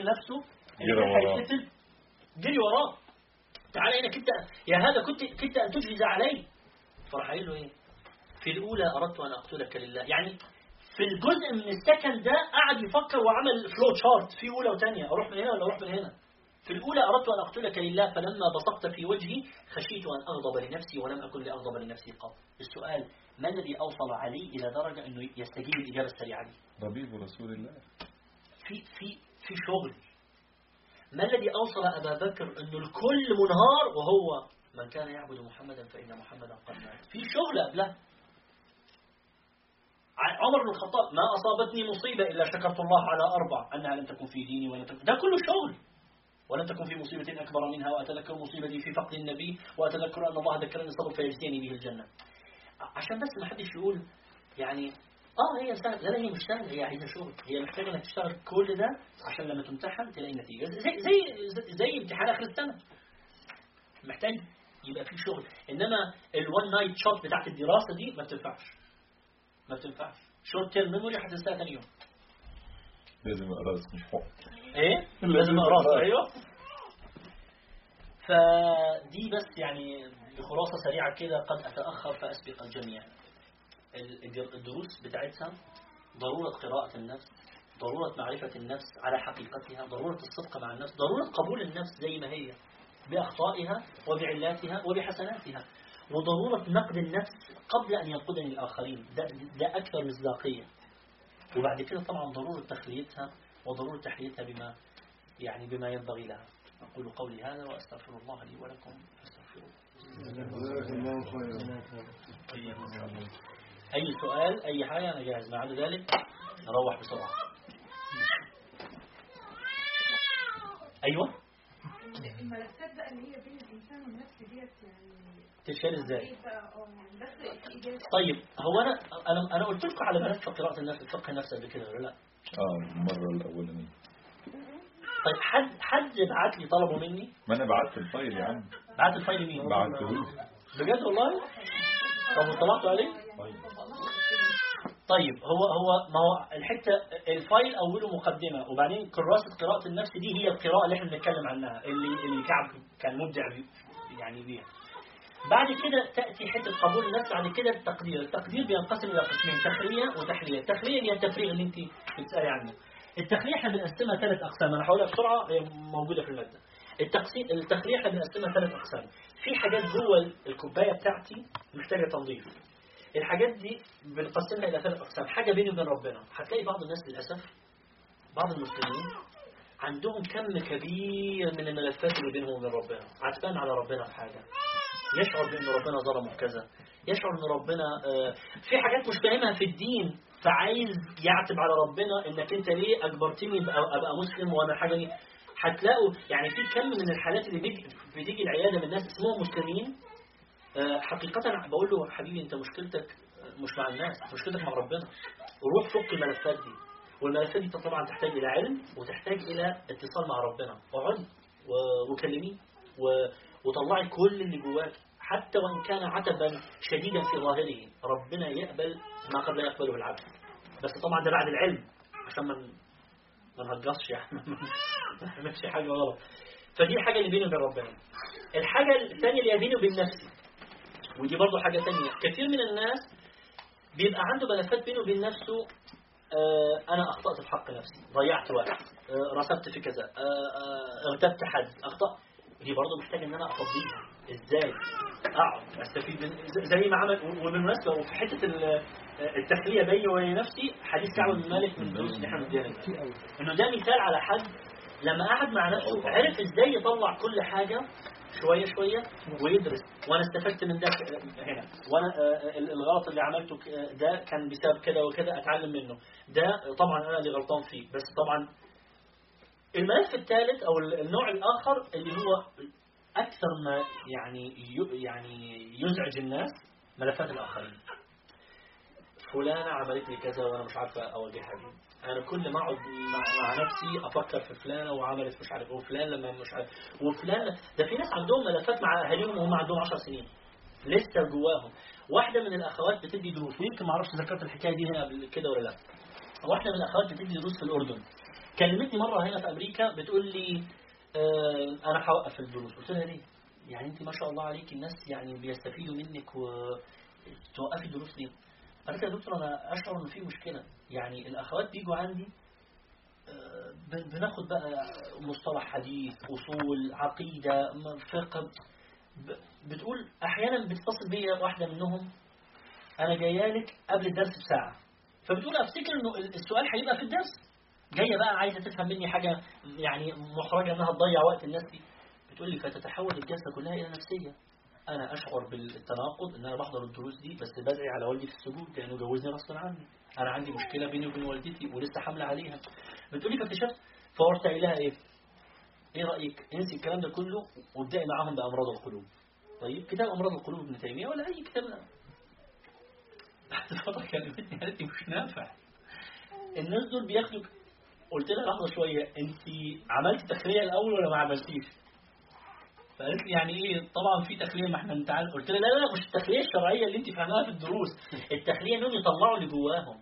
الراجل نفسه اللي. هيتقتل جري وراه. تعالى هنا كنت يا هذا كنت كنت أن تجهز علي فراح قايل له إيه؟ في الأولى أردت أن أقتلك لله. يعني في الجزء من السكن ده قعد يفكر وعمل فلو تشارت في أولى وثانيه أروح من هنا ولا أروح من هنا؟ في الأولى أردت أن أقتلك لله فلما بصقت في وجهي خشيت أن أغضب لنفسي ولم أكن لأغضب لنفسي قط. السؤال ما الذي أوصل علي إلى درجة أنه يستجيب الإجابة السريعة دي؟ ربيب رسول الله. في في في شغل. ما الذي أوصل أبا بكر أنه الكل منهار وهو من كان يعبد محمدا فإن محمدا قد مات؟ في شغل ع- عمر بن الخطاب ما أصابتني مصيبة إلا شكرت الله على أربع أنها لم تكن في ديني ولم تكن ده كله شغل. ولم تكن في مصيبة أكبر منها وأتذكر مصيبتي في فقد النبي وأتذكر أن الله ذكرني الصبر فيجزيني به الجنة. عشان بس ما حدش يقول يعني آه هي سهل لا هي مش سهله هي عايزة شغل. هي محتاجة إنك تشتغل كل ده عشان لما تمتحن تلاقي نتيجة. زي زي زي, زي امتحان آخر السنة. محتاج يبقى في شغل. إنما ال one night shot بتاعت الدراسة دي ما بتنفعش. ما بتنفعش. short term memory هتنساها ثاني يوم. لازم اقراص مش حق إيه؟ لازم أقرأها. أيوه. فدي بس يعني بخلاصة سريعة كده قد أتأخر فأسبق الجميع. ال- الدروس بتاعتها ضرورة قراءة النفس ضرورة معرفة النفس على حقيقتها ضرورة الصدق مع النفس ضرورة قبول النفس زي ما هي بأخطائها وبعلاتها وبحسناتها وضرورة نقد النفس قبل أن ينقدني الآخرين. ده, ده أكثر مصداقية. وبعد كده طبعا ضرورة تخليتها وضرورة تحليتها بما يعني بما ينبغي لها. أقول قولي هذا وأستغفر الله لي ولكم فاستغفروه جزاك الله خيرا. أي سؤال أي حاجة أنا جاهز. ما عدا ذلك نروح بسرعة. أيوة. الملفات بقى اللي هي بين الانسان والنفس ديت يعني تتشال اجابه طيب هو أنا أنا أنا قلت لكم على ملف قراءة النفس الفقه النفسي قبل كده ولا لا؟ آه المرة الأولانية. طيب حد حد بعت لي طلبه مني؟ ما أنا بعت ال file يا عم. بعت ال file مين بعته بجد والله؟ طب وطلعتوا عليه؟ طيب هو هو ما هو الحتة ال file أوله مقدمة وبعدين كراسه قراءة النفس دي هي القراءة اللي إحنا بنتكلم عنها اللي اللي كعب كان مبدع يعني بيها. بعد كده تأتي حتة قبول النفس بعد كده التقدير. التقدير بينقسم إلى قسمين تخلية وتحلية. التخلية هي التفريغ اللي انت بتسألي عنه. التخلية إحنا بنقسمها ثلاث أقسام أنا هقولها بسرعة هي موجودة في المادة. التقسيم التخلية إحنا بنقسمها ثلاث أقسام. في حاجات جوه الكوباية بتاعتي محتاجة تنظيف. الحاجات دي بنقسمها إلى ثلاث أقسام. حاجة بيني وبين ربنا. هتلاقي بعض الناس للأسف بعض المسلمين عندهم كم كبير من الملفات اللي بينهم وبين ربنا. عتبان على ربنا في حاجة. يشعر بأن ربنا ظلمه كذا. يشعر ان ربنا آه، في حاجات مش فاهمها في الدين. فعايز يعتب على ربنا إنك أنت ليه اجبرتني أبقى مسلم وأنا حاجة دي؟ هتلاقوا يعني في كم من الحالات اللي بتيجي العيادة من ناس اسمهم مسلمين حقيقة بقول له حبيبي أنت مشكلتك آه، مش مع الناس مشكلتك مع ربنا. وروح فك الملفات دي. والملفات دي طبعا تحتاج إلى علم وتحتاج إلى اتصال مع ربنا. اقعدي و- وكلميه وطلعي كل اللي جواك حتى وإن كان عتبا شديدا في ظاهره. ربنا يقبل ما قد لا يقبله العبد. بس طبعا ده بعد العلم عشان ما ما نهجصش يعني. ما حاجة غلط. فدي الحاجة اللي بيني وبين ربنا. الحاجة الثانية اللي بيني وبين نفسي. ودي برضو حاجة تانية. كثير من الناس بيبقى عنده ملفات بينه وبين نفسه آه أنا أخطأت في حق نفسي ضيعت وقت آه رسبت في كذا آه آه اغتبت حد أخطأ. دي برضو محتاج إن أنا أفضيها إزاي؟ أقعد أستفيد من زي ما عمل وبالمناسبة وفي حتة آه، التخلية بيني وبين نفسي حديث كعب بن مالك من الدروس اللي إحنا بنديها إنه ده مثال على حد لما قعد مع نفسه عرف إزاي يطلع كل حاجة. شوية شوية ويدرس. وأنا استفدت من ده هنا. وأنا آه، ال- الغلط اللي عملته آه، ده كان بسبب كده وكده أتعلم منه. ده طبعا أنا اللي غلطان فيه. بس طبعا الملف الثالث ال- النوع الآخر اللي هو أكثر ما يعني يعني يزعج الناس ملفات الآخرين. فلانة عملت لي كذا وأنا مش عارفة اواجهها بيه أنا كل ما أقعد مع, نفسي أفكر في فلانة وعملت مش عارف وفلان لما مش عارف وفلان ده في ناس عندهم ملفات مع أهاليهم وهم عندهم 10 سنين. لسه جواهم. واحدة من الأخوات بتدي دروس ويمكن ما أعرفش ذكرت الحكاية دي هنا قبل كده ولا لأ. واحدة من الأخوات بتدي دروس في الأردن. كلمتني مرة هنا في أمريكا بتقول لي آه أنا هوقف الدروس. قلت لها ليه؟ يعني أنت ما شاء الله عليك الناس يعني بيستفيدوا منك وتوقفي الدروس ليه؟ قالت يا دكتور أنا أشعر ان في مشكلة. يعني الأخوات بيجوا عندي آه، بن- بناخد بقى مصطلح حديث أصول عقيدة فقه بتقول أحيانا بتتصل بيا واحدة منهم أنا جاية لك قبل الدرس بساعة. فبتقول أفتكر إنه ال- السؤال هيبقى في الدرس؟ جاية بقى عايزة تفهم مني حاجة يعني محرجة إنها تضيع وقت الناس دي. بتقول لي فتتحول الجلسة كلها إلى نفسية. أنا أشعر بالتناقض إن أنا بحضر الدروس دي بس بدعي على والدي في السجود لأنه جوزني غصب عني. أنا عندي مشكلة بيني وبين والدتي ولسه حاملة عليها. بتقول لي فاكتشفت فقلت لها إيه؟ إيه رأيك؟ إنسي الكلام ده كله وابدأي معاهم بأمراض القلوب. طيب كتاب أمراض القلوب ابن تيمية ولا أي كتاب؟ بعد فتره كلمتني قالت لي مش نافع. الناس دول بياخدوا قلت لها لحظه شوية انت عملتي تخليه الأول ولا ما عملتيش؟ فقالت لي يعني إيه طبعا في تخلية ما إحنا نتعلم قلت لها لا لا مش التخلية الشرعية اللي أنت فاهماها في الدروس. التخلية إنهم يطلعوا اللي جواهم.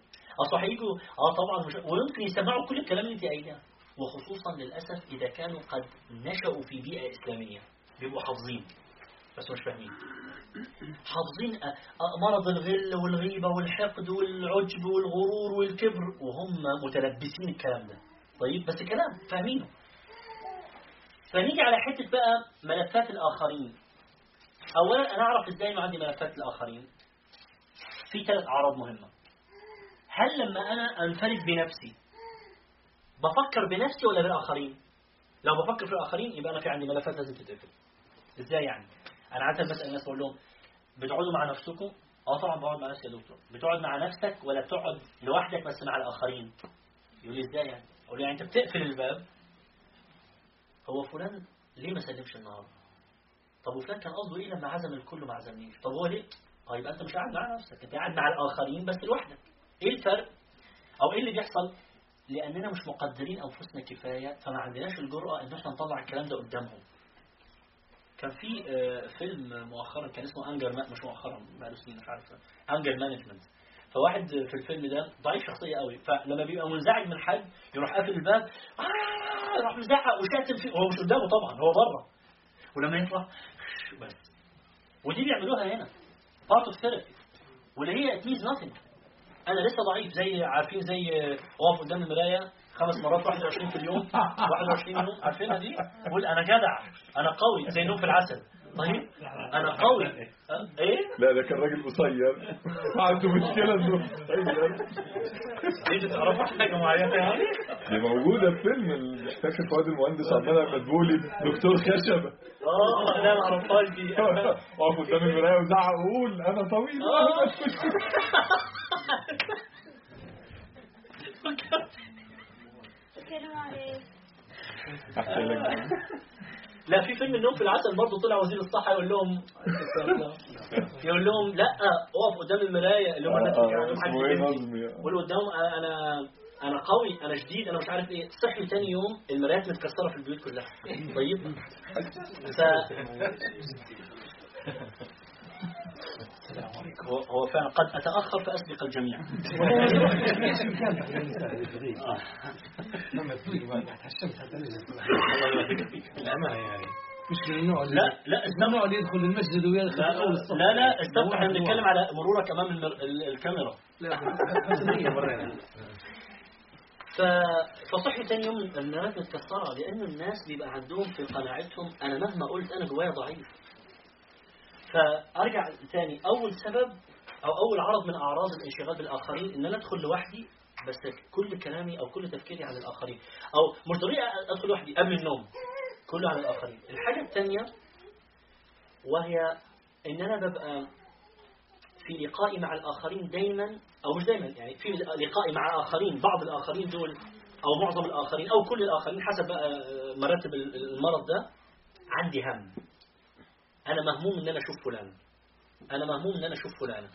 أصل هيجوا آه طبعا مش ويمكن يسمعوا كل الكلام اللي أنت قايلاه وخصوصا للأسف إذا كانوا قد نشأوا في بيئة إسلامية بيبقوا حافظين بس مش فاهمين. حافظين أ- أ- مرض الغل والغيبة والحقد والعجب والغرور والكبر وهم متلبسين الكلام ده. طيب بس كلام فاهمينه. فنيجي على حتة بقى ملفات الآخرين. أولا أنا أعرف إزاي إنه عندي ملفات الآخرين؟ في ثلاث أعراض مهمة. هل لما أنا أنفرد بنفسي بفكر بنفسي ولا بالآخرين؟ لو بفكر في الآخرين يبقى أنا في عندي ملفات لازم تتقفل. إزاي يعني؟ أنا عادة بسأل الناس بقول لهم بتقعدوا مع نفسكم؟ آه طبعا بقعد مع نفسي يا دكتور. بتقعد مع نفسك ولا بتقعد لوحدك بس مع الآخرين؟ يقول لي إزاي يعني؟ أقول له يعني أنت بتقفل الباب هو فلان ليه ما سلمش النهارده؟ طب وفلان كان قصده إيه لما عزم الكل ما عزمنيش؟ طب هو ليه؟ يبقى أنت مش قاعد مع نفسك أنت قاعد مع الآخرين بس لوحدك. إيه الفرق؟ أو إيه اللي بيحصل؟ لأننا مش مقدرين أنفسنا كفاية فما عندناش الجرأة إن إحنا نطلع الكلام ده قدامهم. كان في آه، فيلم مؤخرا كان اسمه Anger مش مؤخرا بقاله سنين مش عارف. Anger Management فواحد في الفيلم ده ضعيف شخصية قوي. فلما بيبقى منزعج من حد يروح قافل الباب آه يروح مزعق وشاتم فيه هو مش قدامه طبعا هو بره. ولما يطلع بس. ودي بيعملوها هنا part of therapy واللي هي it means nothing أنا لسه ضعيف زي عارفين زي واقف قدام المراية خمس مرات 21 في اليوم 21 يوم عارفينها دي؟ بقول أنا جدع أنا قوي زي نوم في العسل. طيب. أنا قوي. أه؟ إيه؟ لا ده كان راجل قصير عنده مشكلة إنه ليه تعرفوا حاجة معينة يعني؟ دي موجودة في فيلم فاكر فؤاد المهندس عمال مدبولي دكتور خشبة آه لا ما اعرفهاش دي. واقف قدام المراية وزعق وقول أنا طويل. آه. لا في فيلم النوم في العسل برضه طلع وزير الصحة يقول لهم يقول لهم لا اقف قدام المراية اللي هم الناس اللي كانوا عندهم اسمه إيه؟ حاجة نظمي يقول قدام أنا أنا قوي أنا شديد أنا مش عارف إيه. صحي تاني يوم المرايات متكسرة في البيوت كلها. طيب. ف هو فعلا قد أتأخر فأسبق الجميع. مش النوع لا لا النوع اللي يدخل المسجد ويدخل لا الصف لا لا استنى إحنا بنتكلم على مرورك أمام الكاميرا. ف... فصحي تاني يوم المنارات متكسرة لأن الناس بيبقى عندهم في قناعتهم أنا مهما قلت أنا جوايا ضعيف. فأرجع تاني. أول سبب أو أول عرض من أعراض الانشغال بالآخرين إن أنا أدخل لوحدي بس كل كلامي أو كل تفكيري عن الآخرين. أو مش ضروري أدخل لوحدي قبل النوم. كله عن الآخرين. الحاجة الثانية وهي إن أنا ببقى في لقائي مع الآخرين دايما أو مش دايما يعني في لقائي مع آخرين بعض الآخرين دول أو معظم الآخرين أو كل الآخرين حسب بقى مراتب المرض ده عندي هم. أنا مهموم إن أنا أشوف فلان. أنا مهموم إن أنا أشوف فلانة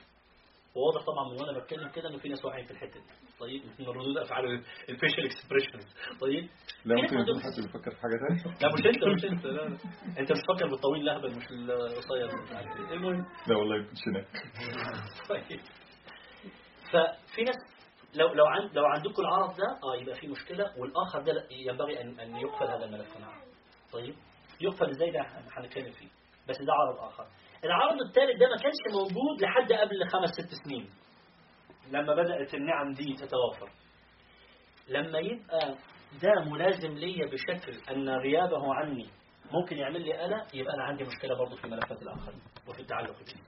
وواضح طبعا من وأنا بتكلم كده إنه في ناس واقعين في الحتة دي. طيب من ردود أفعال الفيشل اكسبريشنز طيب لا ممكن يكون حد بيفكر في حاجة تانية؟ لا مش أنت مش أنت لا لا. أنت مش فاكر بالطويل الاهبل مش القصير. مش عارف المهم. لا والله يمكن شناك. طيب. ففي ناس لو لو عند لو عندكم العرض ده آه يبقى في مشكلة. والآخر ده ينبغي أن أن يقفل هذا الملف نعم طيب يقفل إزاي ده؟ هن- هنتكلم فيه. بس ده عرض آخر. العرض الثالث ده ما كانش موجود لحد قبل خمس ست سنين. لما بدأت النعم دي تتوافر لما يبقى ده ملازم ليا بشكل أن غيابه عني ممكن يعمل لي قلق يبقى أنا عندي مشكلة برضه في ملفات الآخرين وفي التعلق بيه.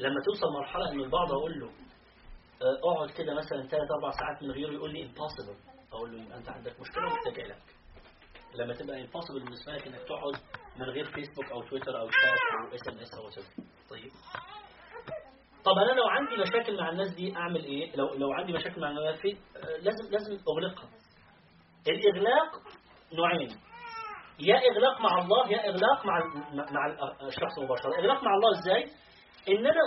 لما توصل مرحلة إن البعض أقول له آه، اقعد كده مثلا ثلاث أربع ساعات من غيره يقول لي impossible. أقول له يبقى أنت عندك مشكلة ومحتاج علاج لما تبقى impossible بالنسبة لك إنك تقعد من غير فيسبوك أو تويتر أو شات أو SMS أو طيب. طب أنا لو عندي مشاكل مع الناس دي أعمل إيه؟ لو لو عندي مشاكل مع الناس دي آه، لازم لازم أغلقها. الإغلاق نوعين. يا إغلاق مع الله يا إغلاق مع مع الشخص مباشره إغلاق مع الله إزاي؟ إن أنا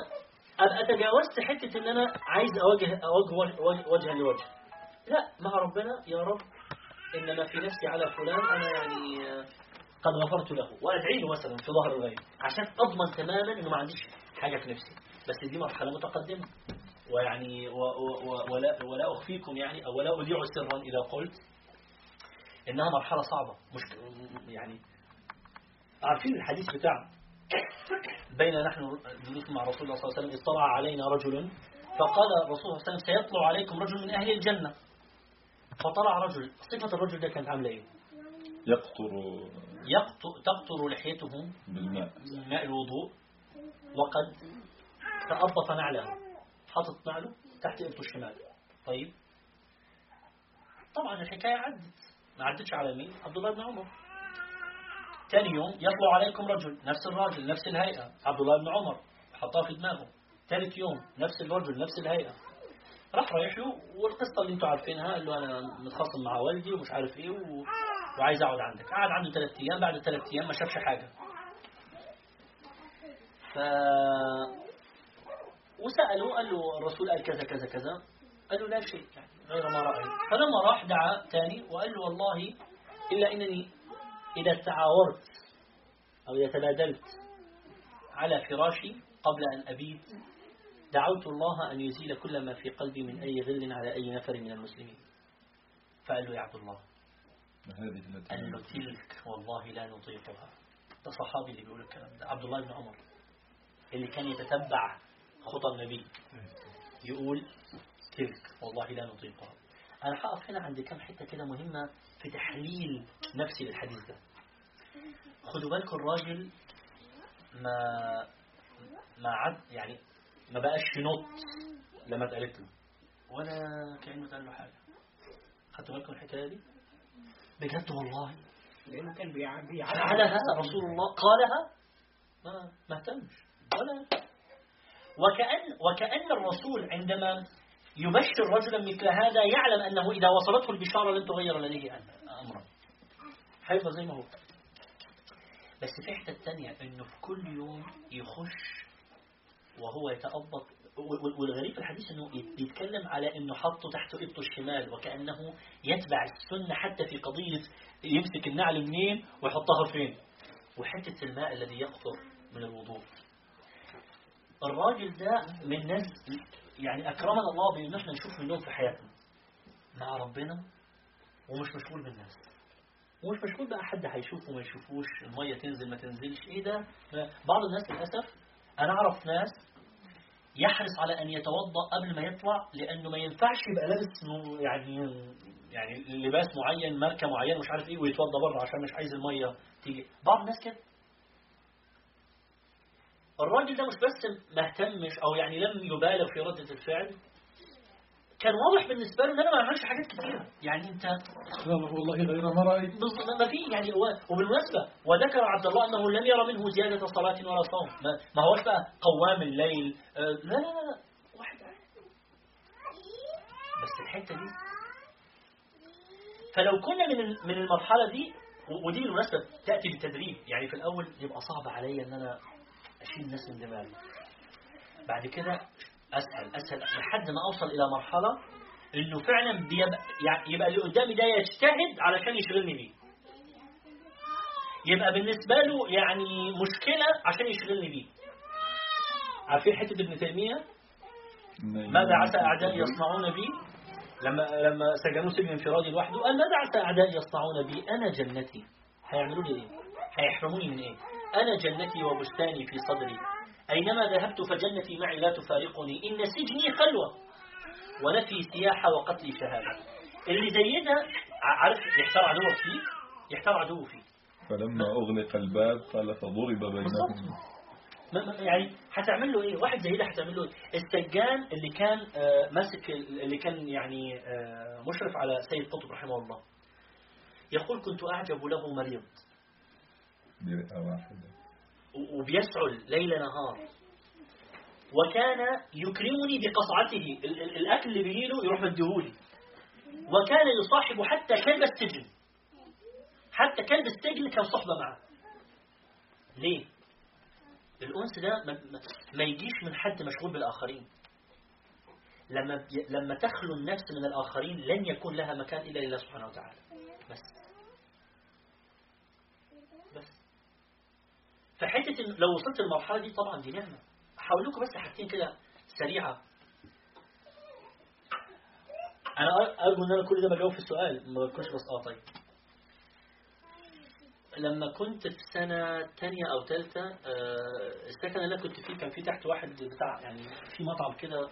أبقى تجاوزت حتة إن أنا عايز أواجه أواجه وجه- وجها لوجه. لا مع ربنا يا رب انما في نفسي على فلان أنا يعني آه، قد غفرت له. وادعي له مثلا في ظهر الغيب. عشان أضمن تماما إنه ما عنديش حاجة في نفسي. بس دي مرحلة متقدمة. ويعني و و و ولا ولا أخفيكم يعني أو ولا اذيع سرا إذا قلت إنها مرحلة صعبة. مش يعني عارفين الحديث بتاع بين نحن جلوس مع رسول الله صلى الله عليه وسلم اطلع علينا رجل فقال الرسول صلى الله عليه وسلم سيطلع عليكم رجل من أهل الجنة. فطلع رجل. صفة الرجل ده كانت عاملة إيه؟ يقطر يقط- تقطر لحيته بالماء. ماء الوضوء وقد تأبط نعله. حاطط نعله تحت إبطه الشمال. طيب. طبعا الحكاية عدت. ما عدتش على مين؟ عبد الله بن عمر. ثاني يوم يطلع عليكم رجل نفس الراجل نفس الهيئة. عبد الله بن عمر حطها في دماغه. ثالث يوم نفس الرجل نفس الهيئة. راح رايح له والقصة اللي أنتم عارفينها قال له أنا متخاصم مع والدي ومش عارف إيه و... وعايز اقعد عندك. قعد عنده ثلاث أيام بعد ثلاث أيام ما شافش حاجة. ف وسأله قال له الرسول قال كذا كذا كذا. قال له لا شيء يعني غير ما رأيت فلما راح دعا تاني وقال له والله إلا إنني إذا تعاورت أو إذا تبادلت على فراشي قبل أن أبيت دعوت الله أن يزيل كل ما في قلبي من أي غل على أي نفر من المسلمين. فقال له يا عبد الله. قال له تلك والله لا نطيقها. ده صحابي اللي بيقول الكلام ده. عبد الله بن عمر اللي كان يتتبع خطى النبي يقول تلك والله لا نطيقها. أنا هقف هنا عند كام حتة كده مهمة في تحليل نفسي للحديث ده. خدوا بالكم الراجل ما ما عد يعني ما بقاش ينط لما اتقالت له ولا كأنه اتقال له حاجة. خدتوا بالكم الحكاية دي؟ بجد والله. لأنه كان بيعدي فعلها رسول الله قالها؟ ما ما اهتمش ولا. وكأن وكأن الرسول عندما يبشر رجلا مثل هذا يعلم أنه إذا وصلته البشارة لن تغير لديه أم- أمرا. هيفضل زي ما هو. بس في حتة تانية أنه في كل يوم يخش وهو يتأبط والغريب في الحديث أنه بيتكلم على أنه حطه تحت إبطه الشمال وكأنه يتبع السنة حتى في قضية يمسك النعل منين ويحطها فين. وحتة الماء الذي يقطر من الوضوء. الراجل ده من ناس يعني أكرمنا الله بأن إحنا نشوف منهم في حياتنا. مع ربنا ومش مشغول بالناس. ومش مشغول بقى حد هيشوفه ما يشوفوش المية تنزل ما تنزلش. إيه ده؟ بعض الناس للأسف أنا أعرف ناس يحرص على أن يتوضأ قبل ما يطلع لأنه ما ينفعش يبقى لابس يعني يعني لباس معين ماركة معينة مش عارف إيه ويتوضأ بره عشان مش عايز المية تيجي. بعض الناس كده. الراجل ده مش بس ما اهتمش أو يعني لم يبالغ في ردة الفعل كان واضح بالنسبة له إن أنا ما عملش حاجات كتيرة. يعني أنت والله غير ما رأيت؟ بص- ما في يعني هو وبالمناسبة وذكر عبد الله أنه لم يرى منه زيادة صلاة ولا صوم. ما, ما هوش بقى قوام الليل. آه، لا لا لا واحد. بس. الحتة دي. فلو كنا من من المرحلة دي ودي بالمناسبة تأتي بالتدريب. يعني في الأول يبقى صعب عليا أن أنا أشيل الناس من دماغي. بعد كده أسهل أسهل لحد ما أوصل إلى مرحلة إنه فعلا بيبقى يعني يبقى اللي قدامي ده يجتهد علشان يشغلني بيه. يبقى بالنسبة له يعني مشكلة عشان يشغلني بيه. عارفين حتة ابن تيمية؟ ماذا عسى أعدائي يصنعون بي؟ لما لما سجنوه سجن انفرادي لوحده قال ماذا عسى أعدائي يصنعون بي؟ أنا جنتي. هيعملوا لي إيه؟ هيحرموني من إيه؟ أنا جنتي وبستاني في صدري. أينما ذهبت فجنتي معي لا تفارقني. إن سجني خلوة ونفي سياحة وقتلي شهادة. اللي زي ده ع- عارف يحتار عدوه فيه؟ يحتار عدوه فيه. فلما أغلق الباب قال فضرب بينهم. يعني هتعمل له إيه؟ واحد زي ده هتعمل له إيه؟ السجان اللي كان آه، ماسك ال- اللي كان يعني آه، مشرف على سيد قطب رحمه الله. يقول كنت أعجب له مريض. برئة واحدة وبيسعل ليل نهار. وكان يكرمني بقصعته ال- ال- الأكل اللي بيجيله يروح مديهولي. وكان يصاحب حتى كلب السجن. حتى كلب السجن كان صحبة معه. ليه؟ الأنس ده ما, يجيش من حد مشغول بالآخرين. لما لما تخلو النفس من الآخرين لن يكون لها مكان إلا لله سبحانه وتعالى. بس. فحتة إن لو وصلت المرحلة دي طبعا دي نعمة. هقول لكم بس حاجتين كده سريعة. أنا أر- أرجو إن أنا كل ده بجاوب في السؤال ما بكونش بس آه طيب. لما كنت في سنة تانية أو تالتة آه، السكن اللي أنا كنت فيه كان في تحت واحد بتاع يعني في مطعم كده.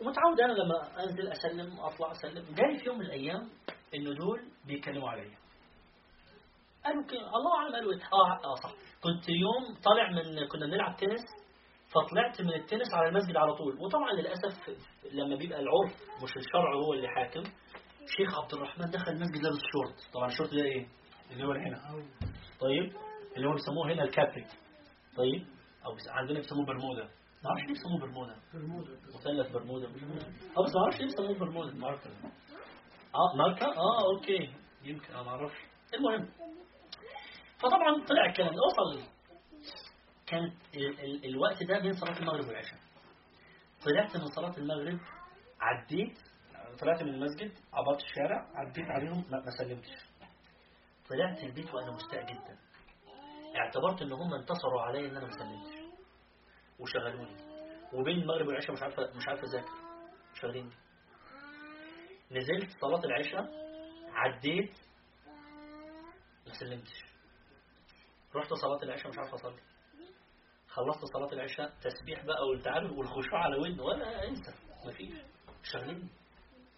ومتعود أنا لما أنزل أسلم أطلع أسلم. جالي في يوم من الأيام إنه دول بيتكلموا عليا. قالوا كده الله أعلم. قالوا إيه آه آه صح. كنت يوم طالع من كنا بنلعب تنس فطلعت من التنس على المسجد على طول. وطبعا للأسف لما بيبقى العرف مش الشرع هو اللي حاكم. شيخ عبد الرحمن دخل المسجد لابس شورت. طبعا الشورت ده إيه؟ اللي هو هنا. طيب اللي هو بيسموه هنا الكابري طيب أو بس- عندنا بيسموه برمودا. ما أعرفش ليه بيسموه برمودا. مثلث برمودا. مش عارف. آه بس ما أعرفش ليه بيسموه برمودا. ماركا. آه ماركا؟ آه أوكي. يمكن أنا ما أعرفش. المهم فطبعا طلع الكلام ده وصل كان ال ال الوقت ده بين صلاة المغرب والعشاء. طلعت من صلاة المغرب عديت طلعت من المسجد عبرت الشارع عديت عليهم ما سلمتش. طلعت البيت وأنا مستاء جدا. اعتبرت إن هم انتصروا عليا إن أنا ما سلمتش. وشغلوني. وبين المغرب والعشاء مش عارفه مش عارفة أذاكر. شغالين نزلت صلاة العشاء عديت ما سلمتش. رحت صلاة العشاء مش عارف أصلي. خلصت صلاة العشاء تسبيح بقى والتعالوا والخشوع على ودن ولا أنسى مفيش. شغلين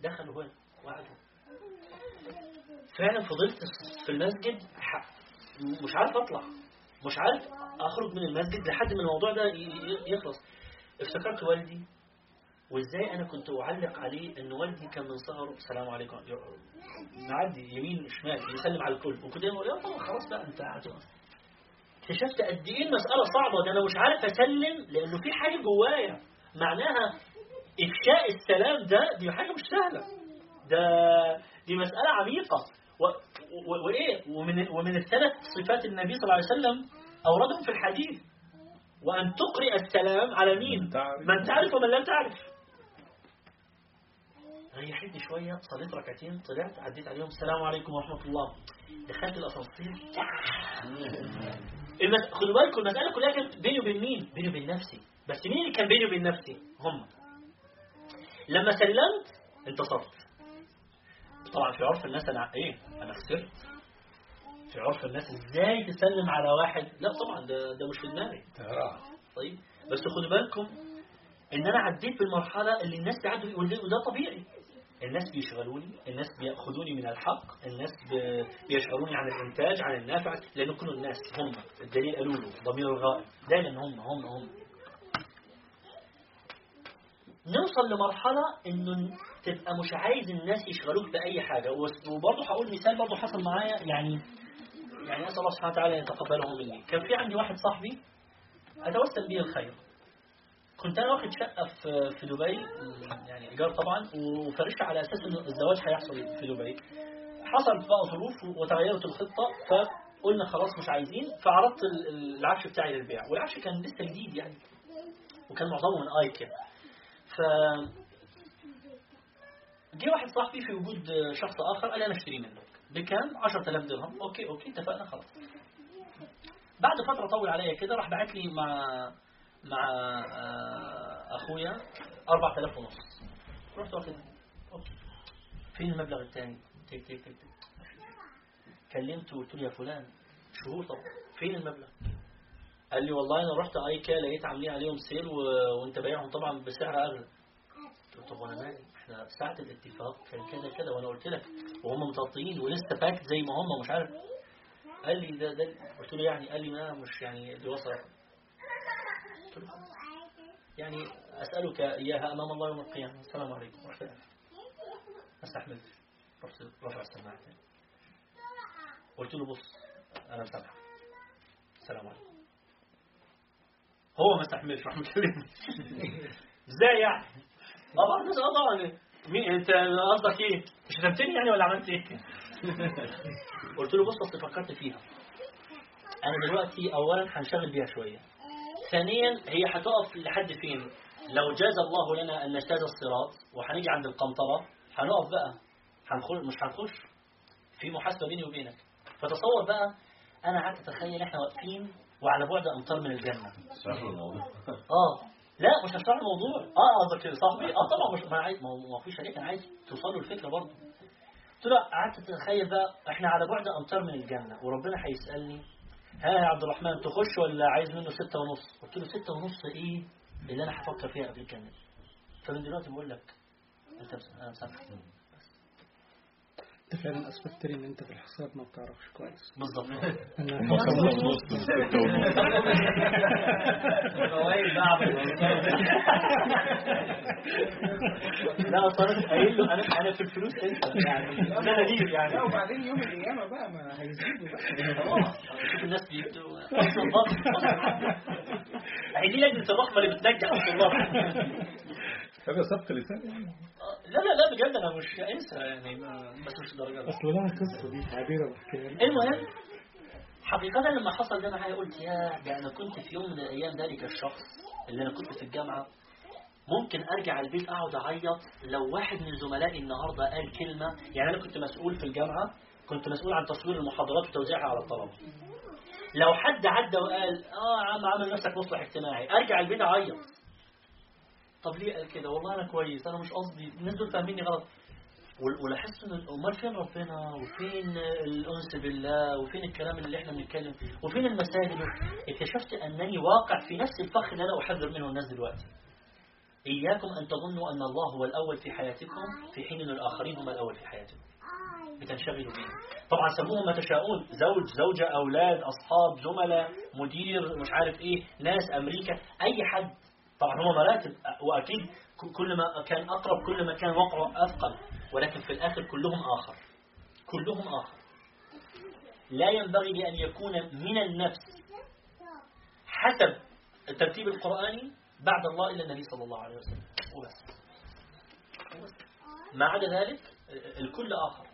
دخلوا هنا وقعدوا. فعلا فضلت في المسجد مش عارف أطلع. مش عارف أخرج من المسجد لحد ما الموضوع ده يخلص. افتكرت والدي وإزاي أنا كنت أعلق عليه إن والدي كان من صغره. السلام عليكم. ي- نعدي يمين شمال يسلم على الكل. وكنت أقول يا خلاص بقى انت عادي اكتشفت قد إيه المسألة صعبة ده أنا مش عارف أسلم لأنه في حاجة جوايا. معناها إفشاء السلام ده دي حاجة مش سهلة. ده دي مسألة عميقة. و... و... وإيه؟ ومن ومن الثلاث صفات النبي صلى الله عليه وسلم أوردهم في الحديث. وأن تقرئ السلام على مين؟ من تعرف. من تعرف ومن لم تعرف. ريحتني شوية صليت ركعتين طلعت عديت عليهم. السلام عليكم ورحمة الله. دخلت الأسانسير. خدوا بالكم المسألة كلها كانت بيني وبين مين؟ بيني وبين نفسي. بس مين اللي كان بيني وبين نفسي؟ هم. لما سلمت انتصرت. طبعا في عرف الناس أنا إيه؟ أنا خسرت. في عرف الناس إزاي تسلم على واحد؟ لا طبعا ده ده مش في دماغي. طيب بس خدوا بالكم إن أنا عديت بالمرحلة اللي الناس بيعدوا وده طبيعي. الناس بيشغلوني الناس بيأخذوني من الحق الناس بيشغلوني عن الإنتاج عن النافع لأن كل الناس هم الدليل قالوا له ضمير الغائب دايما هم هم هم. نوصل لمرحلة إنه تبقى مش عايز الناس يشغلوك بأي حاجة. وبرضه هقول مثال برضه حصل معايا يعني يعني أسأل الله سبحانه وتعالى يتقبله مني. كان في عندي واحد صاحبي أتوسل به الخير. كنت أنا واخد شقة في في دبي يعني إيجار طبعا وفرشها على أساس إن الزواج هيحصل في دبي. حصلت بقى ظروف وتغيرت الخطة فقلنا خلاص مش عايزين فعرضت ال- ال- العفش بتاعي للبيع. والعفش كان لسه جديد يعني وكان معظمه من ايكيا ف جه واحد صاحبي في وجود شخص آخر قال أنا أشتري منك. بكام؟ 10000 درهم. okay okay اتفقنا خلاص. بعد فترة طول عليا كده راح بعت لي مع مع آه، أخويا 4000 ونص. رحت واخد. فين المبلغ الثاني تك تك تك كلمته وقلت له يا فلان شهور طبعا. فين المبلغ؟ قال لي والله أنا رحت ايكيا لقيت عاملين عليهم sale و... وأنت بايعهم طبعا بسعر أغلى. قلت طب وأنا مالي؟ إحنا ساعة الاتفاق كان كذا كذا وأنا قلت لك وهم متغطيين ولسه packed زي ما هم مش عارف. قال لي ده ده قلت له يعني قال لي ما مش يعني دي وصل. قلت له خلاص. يعني أسألك إياها أمام الله يوم القيامة. السلام عليكم. رحت قال. ما استحملتش رحت رفع السماعه تاني قلت له بص أنا مسامحك. السلام عليكم. هو ما استحملش راح مكلمني إزاي يعني؟ طبعا آه طبعا مين أنت قصدك إيه؟ مش شتمتني يعني ولا عملت إيه؟ قلت له بص أصل فكرت فيها. أنا دلوقتي اولا هنشغل بيها شوية. ثانيا هي هتقف لحد فين؟ لو جاز الله لنا أن نجتاز الصراط وهنيجي عند القنطرة هنقف بقى. هنخش مش هنخش في محاسبة بيني وبينك. فتصور بقى أنا قعدت أتخيل إحنا واقفين وعلى بعد أمتار من الجنة. آه. لا مش هشرح الموضوع. آه قصدك صاحبي؟ آه طبعا مش ما أنا عايز ما فيش عليك أنا عايز توصلوا الفكرة برضه. قلت له قعدت أتخيل بقى إحنا على بعد أمتار من الجنة وربنا هيسألني ها يا عبد الرحمن تخش ولا عايز منه ستة ونص؟ قلت له ستة ونص إيه؟ اللي أنا هفكر فيها قبل دي فمن دلوقتي بقول لك أنت مسامحك. أنت فعلا أثبتت لي إن أنت في الحساب ما بتعرفش كويس. بالظبط. أنا لا أصلا أنا قايل له أنا أنا في الفلوس أنت. يعني أنا دي يعني. لا وبعدين يوم القيامة بقى ما هيزيدوا بقى خلاص. الناس بيكتبوا أصلا ضغط هي دي لجنة الرحمة اللي بتنجح الطلاب هذا سبق لسان يعني. لا لا لا بجد أنا مش أنسى يعني ما- بس مش الدرجه دي أصل لها قصة. دي تعبيرة بحكيها. المهم حقيقة لما حصل ده معايا قلت يا ده أنا كنت في يوم من الأيام ذلك الشخص اللي أنا كنت في الجامعة. ممكن أرجع البيت أقعد أعيط لو واحد من زملائي النهاردة قال كلمة. يعني أنا كنت مسؤول في الجامعة كنت مسؤول عن تصوير المحاضرات وتوزيعها على الطلبة. لو حد عدى وقال آه يا عم عامل نفسك مصلح اجتماعي. أرجع البيت أعيط. طب ليه قال كده؟ والله أنا كويس أنا مش قصدي الناس دول فاهميني غلط. ولاحظت إن أمال فين ربنا؟ وفين الأنس بالله؟ وفين الكلام اللي إحنا بنتكلم؟ وفين المساجد؟ اكتشفت أنني واقع في نفس الفخ اللي أنا أحذر منه الناس دلوقتي. إياكم أن تظنوا أن الله هو الأول في حياتكم في حين إن الآخرين هم الأول في حياتكم. بتنشغلوا بيه. طبعا سموهم ما تشاءون زوج زوجة أولاد أصحاب زملاء مدير مش عارف إيه ناس أمريكا أي حد طبعا هو مراتب وأكيد كل ما كان أقرب كل ما كان وقعه أثقل ولكن في الآخر كلهم آخر. كلهم آخر. لا ينبغي لأن يكون من النفس حسب الترتيب القرآني بعد الله إلا النبي صلى الله عليه وسلم. وبس. ما عدا ذلك الكل آخر.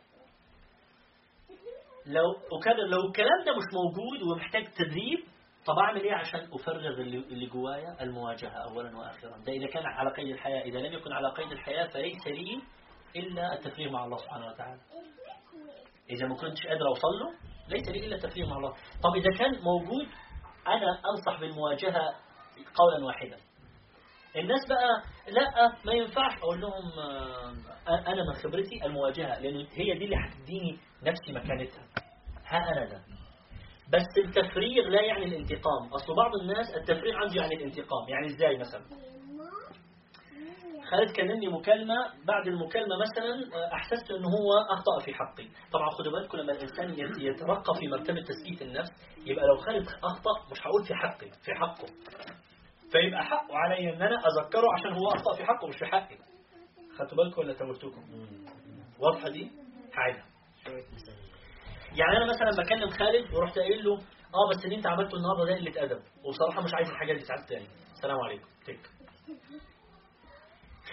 لو لو الكلام ده مش موجود ومحتاج تدريب طب أعمل إيه عشان أفرغ اللي, جوايا المواجهة اولا وأخيرا ده إذا كان على قيد الحياة إذا لم يكن على قيد الحياة فليس لي إلا التفريغ مع الله سبحانه وتعالى. إذا ما كنتش قادر أوصل له ليس لي إلا التفريغ مع الله. طب إذا كان موجود أنا أنصح بالمواجهة قولا واحدا. الناس بقى لا ما ينفعش أقول لهم آه، أنا من خبرتي المواجهة لأن هي دي اللي هتديني نفسي مكانتها. ها أنا ده. بس التفريغ لا يعني الانتقام. أصل بعض الناس التفريغ عنده يعني الانتقام. يعني إزاي مثلا؟ خالد كلمني مكالمة. بعد المكالمة مثلا آه، أحسست أنه هو أخطأ في حقي. طبعا خدوا بالكم لما الإنسان يت- يترقى في مرتبة تثبيت النفس يبقى لو خالد أخطأ مش هقول في حقي في حقه. فيبقى حقه علي إن أنا أذكره عشان هو أخطأ في حقه مش في حقي. خدتوا بالكم ولا توهتكم واضحة دي؟ هعيدها يعني أنا مثلا بكلم خالد ورحت قايل له آه بس اللي أنت عملته النهارده ده قلة أدب. وبصراحة مش عايز الحاجة دي ساعات تاني. السلام عليكم. تك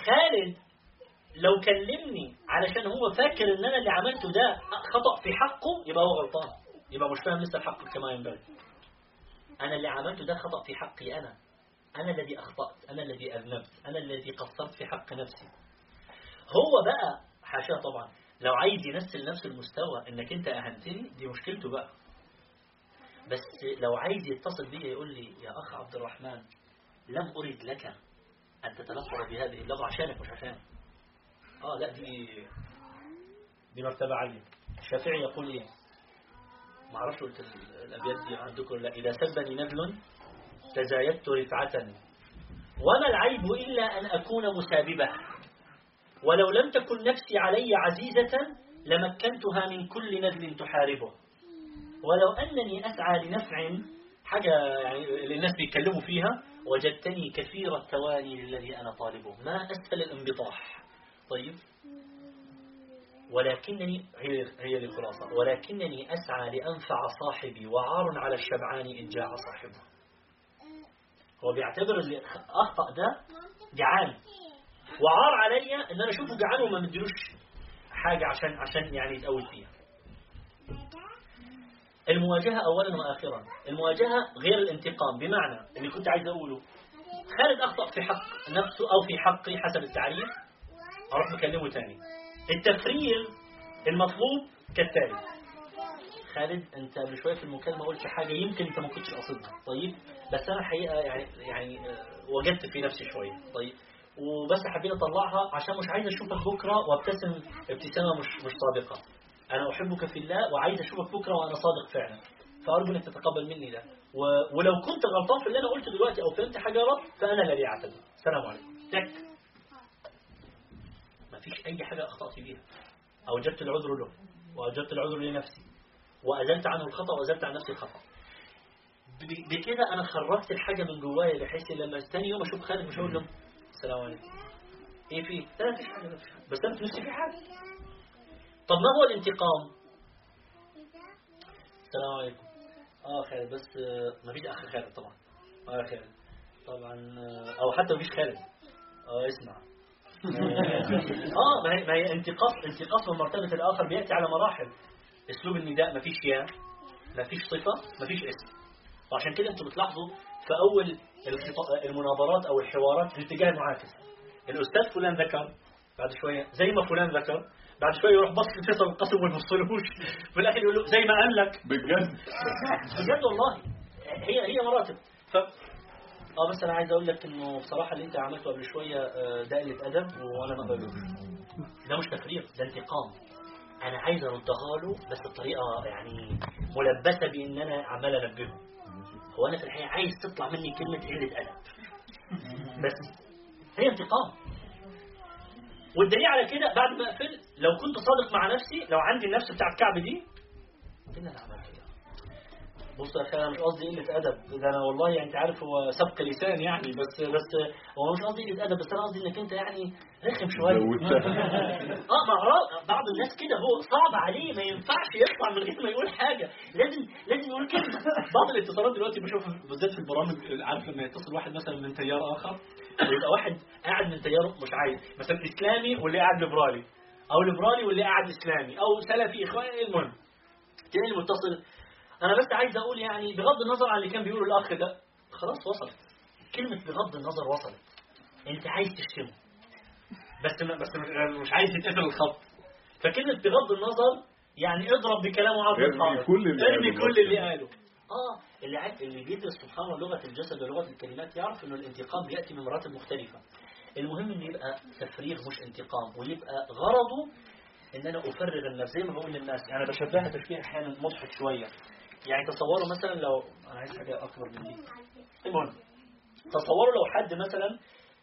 خالد لو كلمني علشان هو فاكر إن أنا اللي عملته ده خطأ في حقه يبقى هو غلطان. يبقى مش فاهم لسه الحق كما ينبغي أنا اللي عملته ده خطأ في حقي أنا. أنا الذي أخطأت. أنا الذي أذنبت. أنا الذي قصرت في حق نفسي. هو بقى حاشاه طبعا لو عايز ينزل نفس المستوى إنك أنت أهنتني دي مشكلته بقى. بس لو عايز يتصل بيا يقول لي يا أخ عبد الرحمن لم أرد لك أن تتلفظ بهذه اللغة عشانك مش عشانك آه لا دي دي مرتبة عالية. الشافعي يقول إيه؟ ما أعرفش قلت ال- الأبيات دي عندكم لأ. إذا سبني نبل تزايدت رفعة. وما العيب إلا أن أكون مساببة. ولو لم تكن نفسي علي عزيزة لمكنتها من كل ندل تحاربه. ولو أنني أسعى لنفع حاجة يعني اللي الناس بيتكلموا فيها وجدتني كثير التواني للذي أنا طالبه. ما أسهل الانبطاح. طيب. ولكنني هي هي الخلاصة. ولكنني أسعى لأنفع صاحبي وعار على الشبعان إن جاع صاحبه. هو بيعتبر اللي أخطأ ده جعان. وعار عليا إن أنا أشوفه جعان وما مديلوش حاجة عشان عشان يعني يتقول فيها. المواجهة أولا وآخرا. المواجهة غير الانتقام. بمعنى اللي كنت عايز أقوله خالد أخطأ في حق نفسه أو في حقي حسب التعريف. أروح مكلمه تاني. التفريغ المطلوب كالتالي. خالد أنت قبل شوية في المكالمة قلت حاجة يمكن أنت ما كنتش قاصدها. طيب بس أنا الحقيقة يعني يعني آه، وجدت في نفسي شوية. طيب وبس حبيت اطلعها عشان مش عايز أشوفك بكرة وأبتسم ابتسامة مش مش صادقة. أنا أحبك في الله وعايز أشوفك بكرة وأنا صادق فعلا. فأرجو إنك تتقبل مني ده. و... ولو كنت غلطان في اللي أنا قلته دلوقتي أو فهمت حاجة غلط فأنا الذي اعتذر السلام عليكم. تك. ما فيش أي حاجة اخطات فيها اوجدت العذر له. واوجدت العذر لنفسي. وأزلت عنه الخطأ وأزلت عن نفسي الخطأ. بكده أنا خرجت الحاجة من جوايا بحيث لما ثاني يوم أشوف خالد مش هقول له السلام عليكم. إيه في لا مفيش حاجة بس أنا في نفسي في حاجة. طب ما هو الانتقام؟ السلام عليكم. آه خالد بس آه، مفيش أخ خالد طبعا. آه خالد طبعا آه، أو حتى مفيش خالد. آه اسمع. آه ما هي ما هي انتقاص انتقاص من مرتبة الآخر بيأتي على مراحل. أسلوب النداء مفيش يا مفيش صفة مفيش اسم. وعشان كده أنتوا بتلاحظوا في أول المناظرات أو الحوارات الاتجاه المعاكس الأستاذ فلان ذكر بعد شوية زي ما فلان ذكر بعد شوية يروح بص لفيصل القاسم وما يبصلهوش في الآخر يقول له زي ما قال لك. بجد؟ بجد والله. هي هي مراتب. ف آه بس أنا عايز أقول لك إنه بصراحة اللي أنت عملته قبل شوية آه، ده قله أدب وأنا ما اقبلوش ده مش تفريغ ده انتقام. أنا عايز أردها له بس بطريقة يعني ملبسة بإن أنا عمال انبهه هو أنا في الحقيقة عايز تطلع مني كلمة قله أدب. بس هي انتقام. والدليل على كده بعد ما أقفل لو كنت صادق مع نفسي لو عندي النفس بتاعت كعب دي اللي أنا عملته بص يا أخي أنا مش قصدي قلة أدب. ده أنا والله يعني أنت عارف هو سبق لسان يعني بس بس هو مش قصدي قلة أدب بس أنا قصدي إنك أنت يعني رخم شوية. آه ما هو بعض الناس كده هو صعب عليه ما ينفعش يطلع من غير ما يقول حاجة. لازم لازم يقول كلمه بعض الاتصالات دلوقتي بشوفها بالذات في البرامج عارف لما يتصل واحد مثلا من تيار آخر ويبقى واحد قاعد من تيار مش عايز. مثلا إسلامي واللي قاعد ليبرالي أو ليبرالي واللي قاعد إسلامي أو سلفي إخواني المهم. تلاقي المتصل أنا بس عايز أقول يعني بغض النظر عن اللي كان بيقوله الأخ ده خلاص وصلت. كلمة بغض النظر وصلت. أنت عايز تشتمه. بس ما بس مش عايز يتقفل الخط. فكلمة بغض النظر يعني اضرب بكلامه عرض كل اللي ارمي قاله كل اللي قاله. آه اللي عارف اللي بيدرس سبحان الله لغة الجسد ولغة الكلمات يعرف إنه الانتقام بيأتي من مراتب مختلفة. المهم إنه يبقى تفريغ مش انتقام ويبقى غرضه إن أنا أفرغ النفس. زي ما بقول للناس يعني بشبهها تشبيه أحيانا مضحك شوية. يعني تصوروا مثلا لو أنا عايز حاجة أكبر من دي. المهم تصوروا لو حد مثلا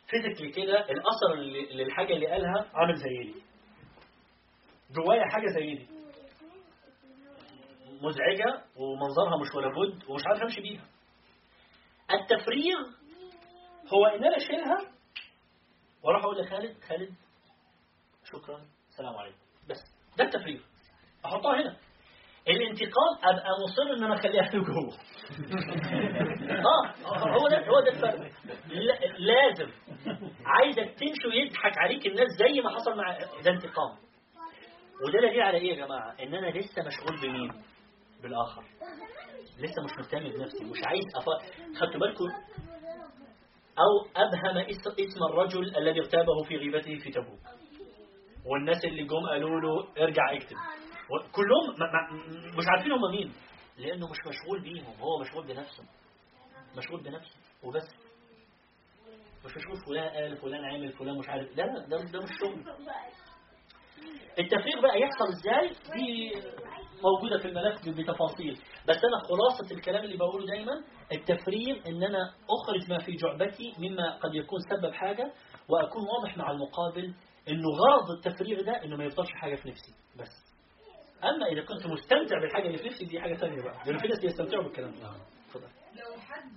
فيزيكلي كده الأثر للحاجة اللي قالها عامل زي دي. جوايا حاجة زي دي. مزعجة ومنظرها مش ولا بد ومش عارف أمشي بيها. التفريغ هو إن أنا أشيلها وأروح أقول لخالد خالد شكرا السلام عليكم. بس ده التفريغ أحطها هنا. الانتقام أبقى مصر إن أنا أخليها له جوه. آه هو ده هو ده الفرق. لا- لازم. عايزك تمشي ويضحك عليك الناس زي ما حصل مع ده انتقام. وده دليل على إيه يا جماعة؟ إن أنا لسه مشغول بمين؟ بالآخر. لسه مش مهتم بنفسي مش عايز أف... خدتوا بالكم؟ أو أبهم إس- اسم الرجل الذي اغتابه في غيبته في تبوك. والناس اللي جم قالوا له ارجع اكتب. كلهم مش عارفين هم مين. لأنه مش مشغول بيهم. هو مشغول بنفسه. مشغول بنفسه. وبس. مش بشوف فلان قال فلان عامل فلان مش عارف. لا لا ده ده مش شغل. التفريغ بقى يحصل إزاي؟ دي موجودة في الملف بتفاصيل. بس أنا خلاصة الكلام اللي بقوله دايما التفريغ إن أنا أخرج ما في جعبتي مما قد يكون سبب حاجة وأكون واضح مع المقابل إنه غرض التفريغ ده إنه ما يفضلش حاجة في نفسي. بس. أما إذا كنت مستمتع بالحاجة اللي في نفسي دي حاجة ثانية بقى. لأن في ناس بيستمتعوا بالكلام ده. اتفضل. لو حد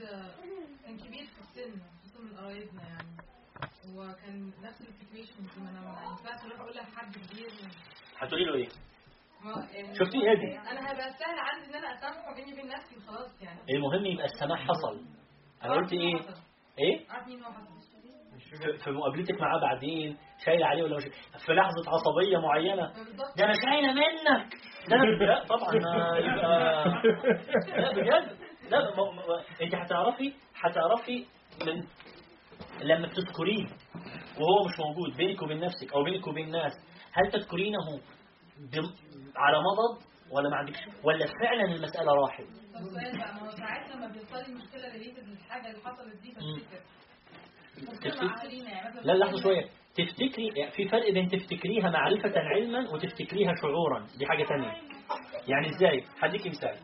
كان كبير في السن خصوصا من قرايبنا يعني وكان نفس السيتويشن دي ما أنا ما ينفعش أروح أقول لحد كبير. هتقولي له إيه؟ يعني شفتي إيه دي أنا هيبقى سهل عندي إن أنا أسامحه بيني وبين نفسي وخلاص يعني. المهم يبقى السماح حصل. أنا عارف قلت إيه. إيه؟ عارف مين هو حصل. في- مقابلتك معاه بعدين شايل عليه ولا مش في لحظة عصبية معينة. بالظبط ده أنا شايلة منك. ده أنا لا طبعا يبقى لا بجد. لا ما ما أنت هتعرفي هتعرفي من لما تذكريه وهو مش موجود بينك وبين نفسك أو بينك وبين الناس هل تذكرينه بم- على مضض ولا ما عندكش؟ ولا فعلا المسألة راحت؟ طب سؤال بقى ما هو ساعات لما بيحصل لي مشكلة ريليتد للحاجه اللي حصلت دي بفتكر تفتكر؟ مع اهالينا يعني مثلا لا لحظة شوية. تفتكري يعني في فرق بين تفتكريها معرفة علما وتفتكريها شعورا. دي حاجة تانية. يعني إزاي؟ هديك مثال.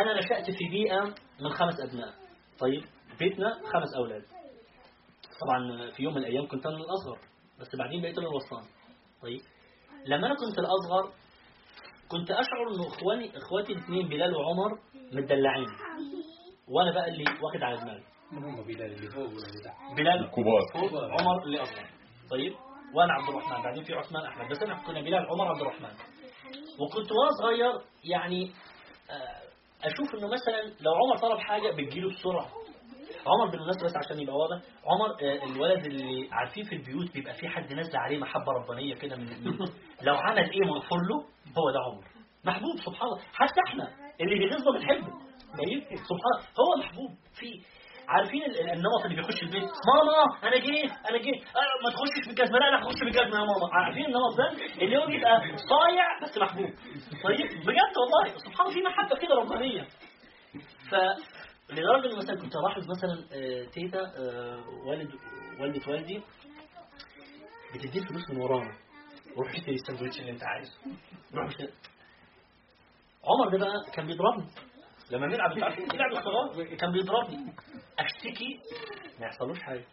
أنا نشأت في بيئة من خمس أبناء. طيب بيتنا خمس أولاد. طبعا في يوم من الأيام كنت أنا الأصغر بس بعدين بقيت أنا الوسطاني طيب لما أنا كنت الأصغر كنت أشعر إنه إخواني إخواتي الاثنين بلال وعمر متدلعين. وأنا بقى اللي واخد على دماغي. هم؟ بلال اللي فوق ولا اللي تحت؟ بلال الكبار. عمر اللي أصغر. طيب وأنا عبد الرحمن. بعدين في عثمان أحمد. بس انا كنا بلال عمر عبد الرحمن. وكنت وأنا صغير يعني آه، أشوف إنه مثلا لو عمر طلب حاجة بتجيله بسرعة. عمر بالمناسبة بس عشان يبقى واضح. عمر آه، الولد اللي عارفين في البيوت بيبقى في حد نازله عليه محبة ربانية كده من من- لو عمل إيه مغفور له هو ده عمر. محبوب سبحان الله. حتى إحنا اللي بيغيظنا بنحبه. سبحان هو محبوب. في عارفين ال- ال- النمط اللي بيخش البيت؟ ماما أنا جيت أنا جيت آه، ما تخشش بالجزمة. لا أنا هخش بالجزمة يا ماما. عارفين النمط ده؟ اللي هو بيبقى صايع بس محبوب. طيب بجد والله سبحان الله في محبة كده ربانية. ف لدرجة مثلا كنت ألاحظ مثلا آه، تيتا آه، والد والدة والدي بتديه فلوس من ورانا. روح اشتري السندوتش اللي أنت عايزه. روح عمر ده بقى كان بيضربني. لما نلعب انت عارفين لعب الصغار كان بيضربني. أشتكي. ما يحصلوش حاجة.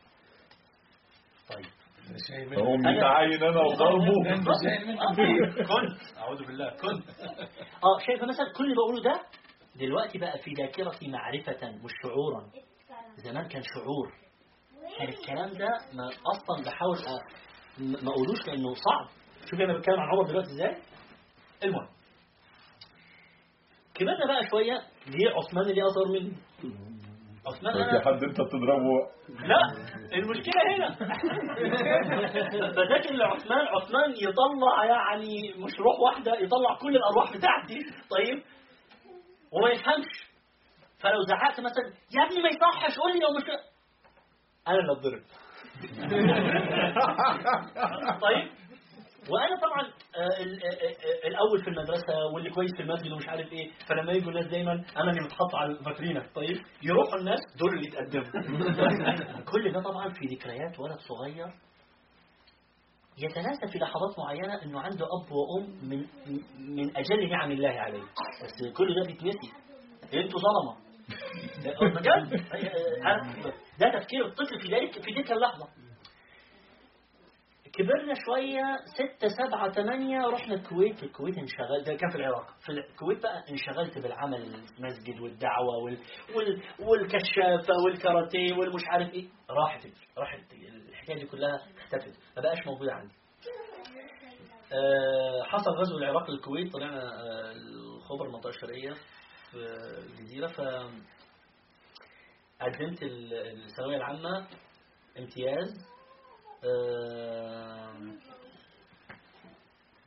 طيب. هم متعين أنا وضربه كنت. أعوذ بالله. كنت. آه شايفه مثلا كل اللي بقوله ده؟ دلوقتي بقى في ذاكرتي معرفة مش شعورا. زمان كان شعور. كان الكلام ده ما أصلا بحاول ما أقولوش لأنه صعب. شوف أنا بتكلم عن عمر دلوقتي إزاي. المهم. كبرنا بقى شوية. ليه عثمان اللي أصغر مني؟ عثمان أنا حد أنت بتضربه. لا المشكلة هنا. فذاكر لعثمان. عثمان يطلع يعني مش روح واحدة يطلع كل الأرواح بتاعتي. طيب وما يفهمش. فلو زعقت مثلا يا ابني ما يصحش قول لي لو مش أنا اللي أتضرب طيب وأنا طبعا آه، آه، آه، الأول في المدرسة واللي كويس في المسجد ومش عارف إيه فلما يجوا الناس دايما أنا اللي متحط على الفاترينا طيب يروحوا الناس دول اللي يتقدموا. كل ده طبعا في ذكريات ولد صغير يتناسى في لحظات معينة إنه عنده أب وأم من من أجل نعم الله عليه. بس كل ده بيتنسي. أنتوا ظلمة. بجد؟ ده تفكير الطفل في ذلك في تلك اللحظة. كبرنا شوية ستة سبعة ثمانية رحنا الكويت. الكويت انشغلت ده كان في العراق. في الكويت بقى انشغلت بالعمل المسجد والدعوة وال وال والكشافة والكاراتيه والمش عارف إيه. راحت راحت الحكاية دي كلها اختفت ما بقاش موجودة عندي. آه، حصل غزو العراق للكويت طلعنا آه، الخبر المنطقة الشرقية في الجزيرة. ف قدمت ال- الثانوية العامة امتياز.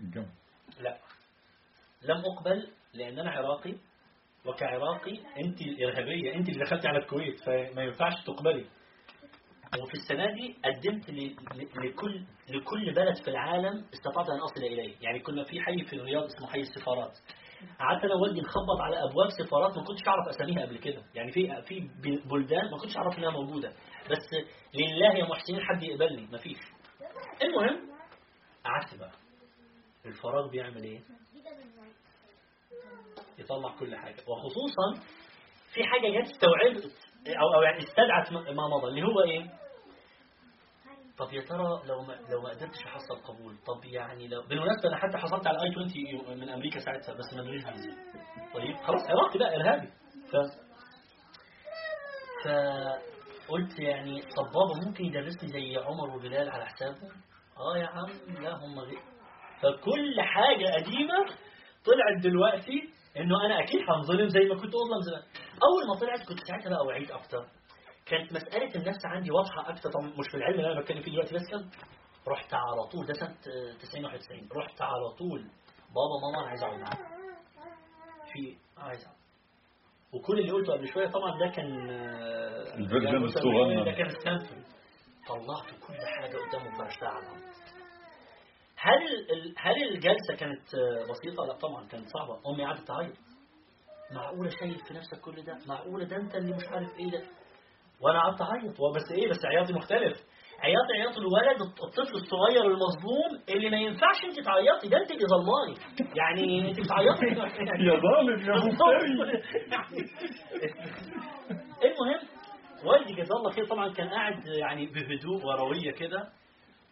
الجنب لا. لم أقبل لأن أنا عراقي وكعراقي أنت الإرهابية أنت اللي دخلتي على الكويت فما ينفعش تقبلي. وفي السنة دي قدمت لكل لكل بلد في العالم استطعت أن أصل إليه. يعني كنا في حي في الرياض اسمه حي السفارات. قعدت أنا ووالدي نخبط على أبواب سفارات ما كنتش أعرف أساميها قبل كده. يعني في في بلدان ما كنتش أعرف إنها موجودة. بس لله يا محسنين حد يقبلني؟ مفيش. المهم قعدت بقى. الفراغ بيعمل إيه؟ يطلع كل حاجة. وخصوصا في حاجة جت استوعبت أو أو يعني استدعت ما مضى اللي هو إيه؟ طب يا ترى لو ما لو ما قدرتش أحصل قبول طب يعني لو بالمناسبة أنا حتى حصلت على آي 20 من أمريكا ساعتها بس ما ادريش طيب خلاص عراقي بقى إرهابي. ف فقلت يعني طب بابا ممكن يدرسني زي عمر وبلال على حسابه آه يا عم لا هم غير. فكل حاجة قديمة طلعت دلوقتي إنه أنا أكيد هنظلم زي ما كنت اظلم زمان. أول ما طلعت كنت ساعتها بقى وعيت أكتر. كانت مسألة النفس عندي واضحة أكثر طبعا مش في العلم اللي أنا بتكلم فيه دلوقتي بس كان رحت على طول ده سنة آه، 90 91 رحت على طول. بابا ماما أنا عايز أقعد معاك. في عايز أقعد. وكل اللي قلته قبل شوية طبعا ده كان آه، الفيرجن يعني الصغنن. ده كان ستانفورد طلعت كل حاجة قدامه فرشتها على الأرض هل هل الجلسة كانت آه، بسيطة؟ لا طبعا كانت صعبة. أمي قعدت تعيط. معقولة شايل في نفسك كل ده؟ معقولة ده أنت اللي مش عارف إيه ده؟ وأنا قعدت أعيط. هو بس إيه؟ بس عياطي مختلف. عياط عياط الولد الطفل الصغير المظلوم اللي ما ينفعش انت تعيطي ده انت اللي ظلماني. يعني انت بتعيطي. يا ظالم يا مفتري. المهم والدي جزاه الله خير. طبعا كان قاعد يعني بهدوء وروية كده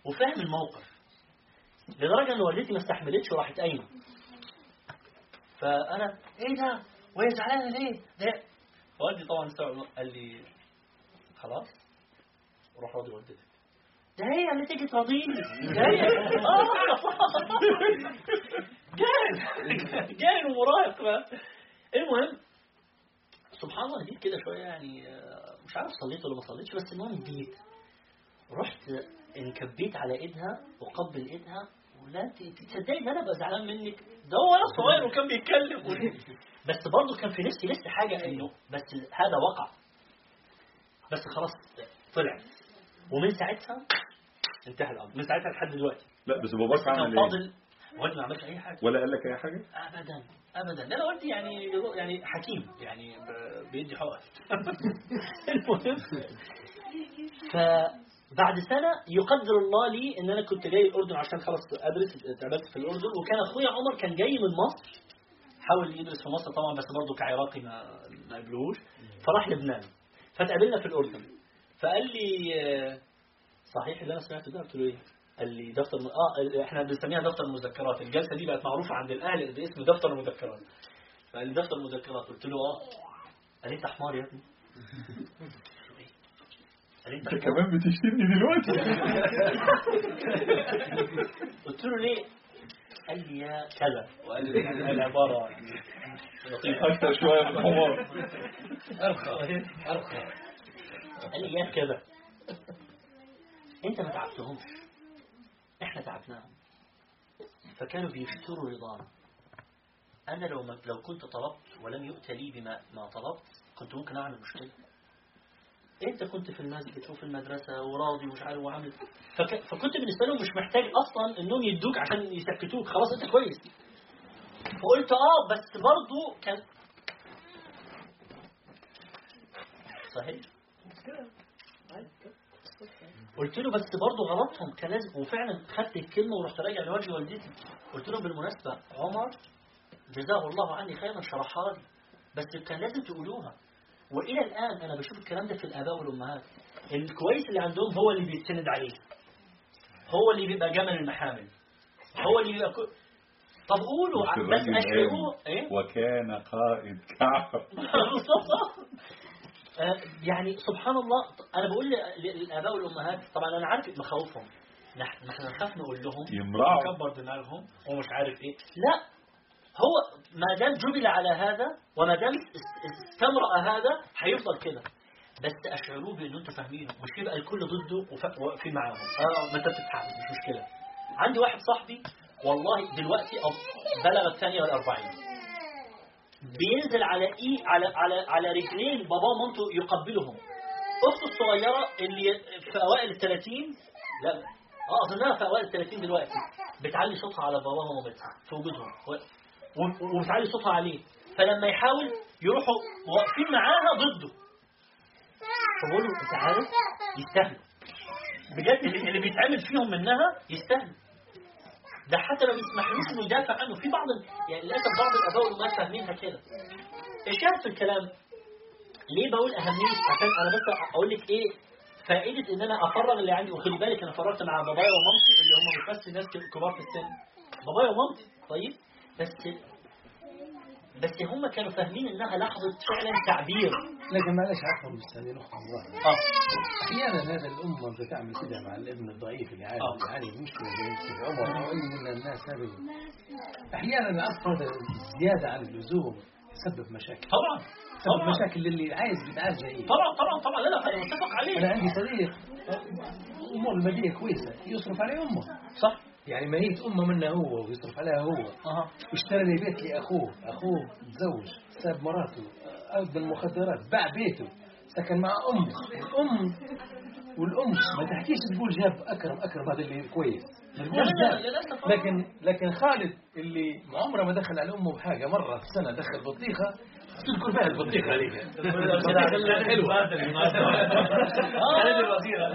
وفاهم الموقف لدرجة إن والدتي ما استحملتش وراحت قايمة. فأنا إيه ده؟ وهي زعلانة ليه؟ ده والدي طبعا استوعب قال لي خلاص روح راضي والدتك. ده هي اللي تيجي تراضيني ده هي آه جاهل ومراهق بقى. المهم سبحان الله جيت كده شوية يعني آه، مش عارف صليت ولا ما صليتش بس المهم جيت. رحت انكبيت على إيدها وقبل إيدها ولا تصدقي إن أنا ابقى زعلان منك؟ ده هو أنا صغير وكان بيتكلم. بس برضه كان في نفسي لسه حاجة إنه بس هذا وقع. بس خلاص طلع. ومن ساعتها انتهى الأمر. من ساعتها لحد دلوقتي. لا بس باباك كان عمل إيه؟ فاضل. والدي ما عملش أي حاجة. ولا قال لك أي حاجة؟ ابدا. ابدا. لا لا والدي يعني يعني حكيم. يعني بيدي حقن. المهم. فبعد سنة يقدر الله لي إن أنا كنت جاي الأردن عشان خلاص أدرس اتعبت في الأردن. وكان أخويا عمر كان جاي من مصر. حاول يدرس في مصر طبعا بس برضه كعراقي ما ما قبلوش فراح لبنان. فتقابلنا في الأردن. فقال لي آه، صحيح اللي أنا سمعته ده؟ قلت له إيه؟ قال لي دفتر م... آه إحنا بنسميها دفتر المذكرات. الجلسة دي بقت معروفة عند الأهل باسم دفتر المذكرات. فقال لي دفتر المذكرات. قلت له آه. قال لي أنت حمار يا ابني؟ قال لي أنت كمان بتشتمني دلوقتي. قلت له ليه؟ قال لي يا كذا. وقال لي العباره لطيفة. أكتر شوية من الحمار أرخى أرخى. قال لي يا كذا انت ما تعبتهمش. إحنا تعبناهم. فكانوا بيفتروا رضانا أنا لو ما لو كنت طلبت ولم يؤتى لي بما ما طلبت كنت ممكن أعمل مشكلة. انت كنت في المسجد وفي المدرسة وراضي ومش عارف وعامل فك... فكنت بالنسبة لهم مش محتاج أصلا إنهم يدوك عشان يسكتوك. خلاص أنت كويس. فقلت آه بس برضو كان صحيح؟ قلت له بس برضه غلطهم كان لازم وفعلا خدت الكلمة ورحت راجع لوجه والدتي. قلت له بالمناسبة عمر جزاه الله عني خيرا شرحها لي. بس كان لازم تقولوها. وإلى الآن أنا بشوف الكلام ده في الآباء والأمهات. الكويس اللي عندهم هو اللي بيتسند عليه. هو اللي بيبقى جمل المحامل. هو اللي بيبقى كو... طب قولوا بس قال إيه؟ وكان قائد كعب. يعني سبحان الله أنا بقول للآباء والأمهات طبعا أنا عارف مخاوفهم نحن نحن نخاف نقول لهم يمرعوا. نكبر دماغهم ومش عارف إيه. لا هو ما دام جبل على هذا وما دام است- استمرأ هذا هيفضل كده. بس أشعروه بان أنتوا فاهمينه مش يبقى الكل ضده وف- واقفين معاهم. آه ما أنت بتتحمل مش مشكلة. عندي واحد صاحبي والله دلوقتي بلغ الثانية والأربعين. بينزل على إيه؟ على على على رجلين باباه ومامته يقبلهم. أخته الصغيرة اللي في أوائل ال 30 لا آه أظنها في أوائل ال 30 دلوقتي. بتعلي صوتها على باباها ومامتها في وجودهم. وبتعلي صوتها عليه. فلما يحاول يروحوا واقفين معاها ضده. فبقول له أنت عارف؟ يستاهلوا بجد اللي بيتعمل فيهم منها يستاهلوا ده حتى لو يسمحلوش إنه يدافع عنه. في بعض يعني للاسف بعض الاباء والامهات فاهمينها كده. الشاهد في الكلام ليه بقول أهمية عشان أنا بس أقول لك إيه فائدة إن أنا أفرغ اللي عندي وخلي بالك أنا فرغت مع بابايا ومامتي اللي هم مش بس ناس كبار في السن. بابايا ومامتي طيب بس بس هم كانوا فاهمين إنها لحظة فعلا تعبير. لكن معلش عفوا نقطة واحدة آه. أحيانا هذا الأم لما تعمل كده مع الابن الضعيف اللي عارف آه. يعاني من مشكلة زي كده عمر أو أي من الناس هذه. أحيانا العطف هذا زيادة عن اللزوم يسبب مشاكل. طبعا. طبعا. مشاكل للي عايز بيتعالج زيه طبعا طبعا طبعا. لا لا أنا متفق عليه. أنا عندي صديق أمور المادية كويسة يصرف عليه أمه. صح. يعني ميت أمة منه هو ويصرف عليها هو. اشترى لي بيت لأخوه. أخوه تزوج ساب مراته أخذ المخدرات باع بيته سكن مع أمه الأم والأم ما تحكيش تقول جاب أكرم أكرم هذا اللي كويس. آه. لكن لكن خالد اللي عمره ما دخل على أمه بحاجة مرة في السنة دخل بطيخة. تذكر فيها البطيخة هذيك البطيخة حلوة. خالد الوزير.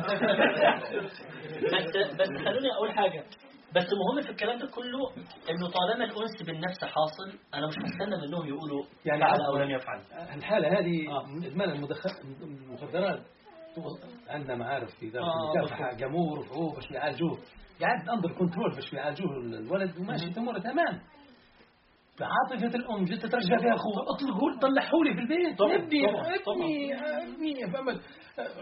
بس بس خلوني أقول حاجة. بس المهم في الكلام ده كله إنه طالما الأنس بالنفس حاصل أنا مش هستنى منهم يقولوا يعني فعل. أو لم يفعل. الحالة هذه آه. المدخ- المخدرات. عندنا معارف في ذلك آه، جمهور وحقوق باش يعالجوه. قاعد اندر كنترول باش يعالجوه الولد وماشي اموره تمام. عاطفة الأم جت ترجع فيها أخوه اطلقوا طلعوا لي في البيت. طبعاً، ابني طبعاً، ابني ابني. فهمت؟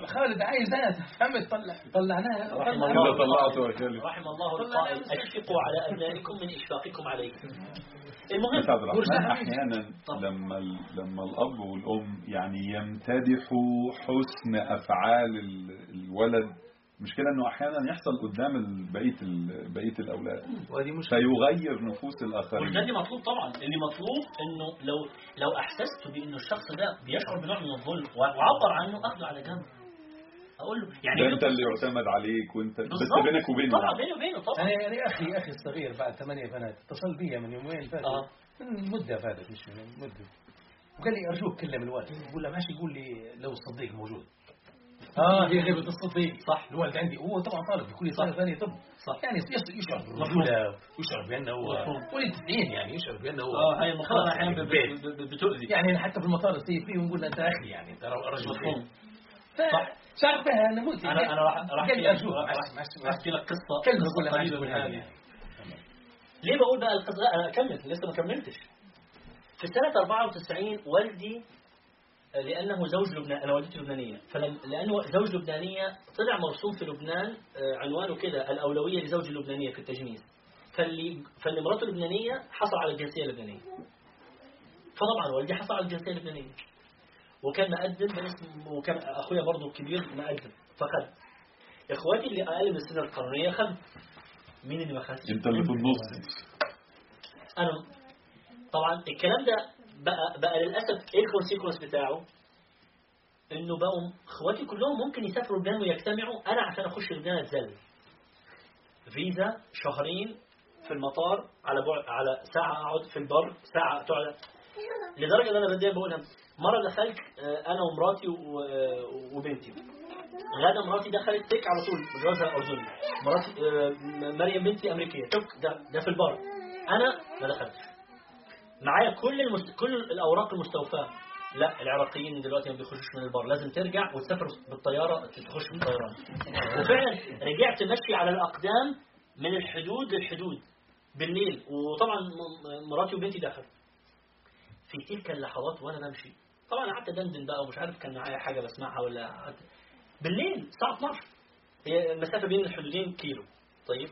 خالد عايزات فهمت؟ طلع طلعناها. رحم الله. طلعته رحم الله القائل أشفقوا على أبنائكم من إشفاقكم عليكم. المهم طب. لما لما الأب والأم يعني يمتدحوا حسن أفعال ال- الولد مشكلة إنه أحيانا يحصل قدام بقية بقية الأولاد. وهذه مشكلة. فيغير نفوس وده الاخرين اللي مطلوب طبعا. اللي مطلوب إنه لو لو أحسست بإنه الشخص ده بيشعر بنوع من الظلم وعبر عنه اخذه على جنب. أقول له يعني ده أنت اللي يعتمد عليك وأنت بس. بينك وبينه طبعا يعني. بيني وبينه طبعا. أنا يعني أخي أخي الصغير بعد ثمانية بنات اتصل بي من يومين فاتوا آه. من مدة فاتت مش من مدة. وقال لي أرجوك كلم الوالد بقول له ماشي يقول لي لو الصديق موجود. آه في غيبة الصديق. صح. الوالد عندي. هو طبعا طالب بكل سنة صح. ثانية طب. صح. يعني يشعر مفهوم. بالرجولة ويشعر بأنه هو. ولد 90 يعني يشعر بأنه هو. آه هاي المقارنه أحيانا يعني بتؤذي. يعني حتى في المطار تصير فيه ونقول له أنت أخي يعني ترى رجل مفهوم. شعر بها مؤذي أنا أنا راح راح أحكي لك قصة هذه هذه. يعني. ليه بقول بقى القصة؟ أنا أكمل. لسه ما كملتش. في سنه 94 والدي لأنه زوج لبنان أنا والدتي لبنانية. فلم لأنه زوج لبنانية طلع مرسوم في لبنان آه، عنوانه كده الأولوية لزوج اللبنانيه في التجنيد فاللي فاللي مراته لبنانية حصل على الجنسية اللبنانية. فطبعا والدي حصل على الجنسية اللبنانية. وكان مقدم وكان أخويا برضه الكبير مقدم فخد. إخواتي اللي أقل من السنة القانونيه خد. مين اللي ما خدش؟ انت اللي في النص أنا. طبعا الكلام ده بقى بقى للأسف إيه الكونسيكونس بتاعه إنه بقوا إخواتي كلهم ممكن يسافروا لبنان ويجتمعوا أنا عشان أخش لبنان اتذل فيزا شهرين في المطار على بعد على ساعة أقعد في البر ساعة تقعد. لدرجة إن أنا بدي بقولها مرة دخلت آه، أنا ومراتي آه، وبنتي. غدا مراتي دخلت تك على طول جوازها اردني مراتي آه، مريم بنتي أمريكية تك ده, ده في البر. أنا ما دخلتش. معايا كل المست... كل الأوراق المستوفاة. لا العراقيين دلوقتي ما بيخشوش من البر. لازم ترجع وتسافر بالطيارة تخش بالطيران وفعلا رجعت مشي على الأقدام من الحدود للحدود بالليل. وطبعا مراتي وبنتي دخلوا في تلك اللحظات وأنا بمشي. طبعا قعدت دندن بقى ومش عارف كان معايا حاجة بسمعها ولا قعدت. بالليل الساعة 12 هي المسافة بين الحدودين كيلو. طيب.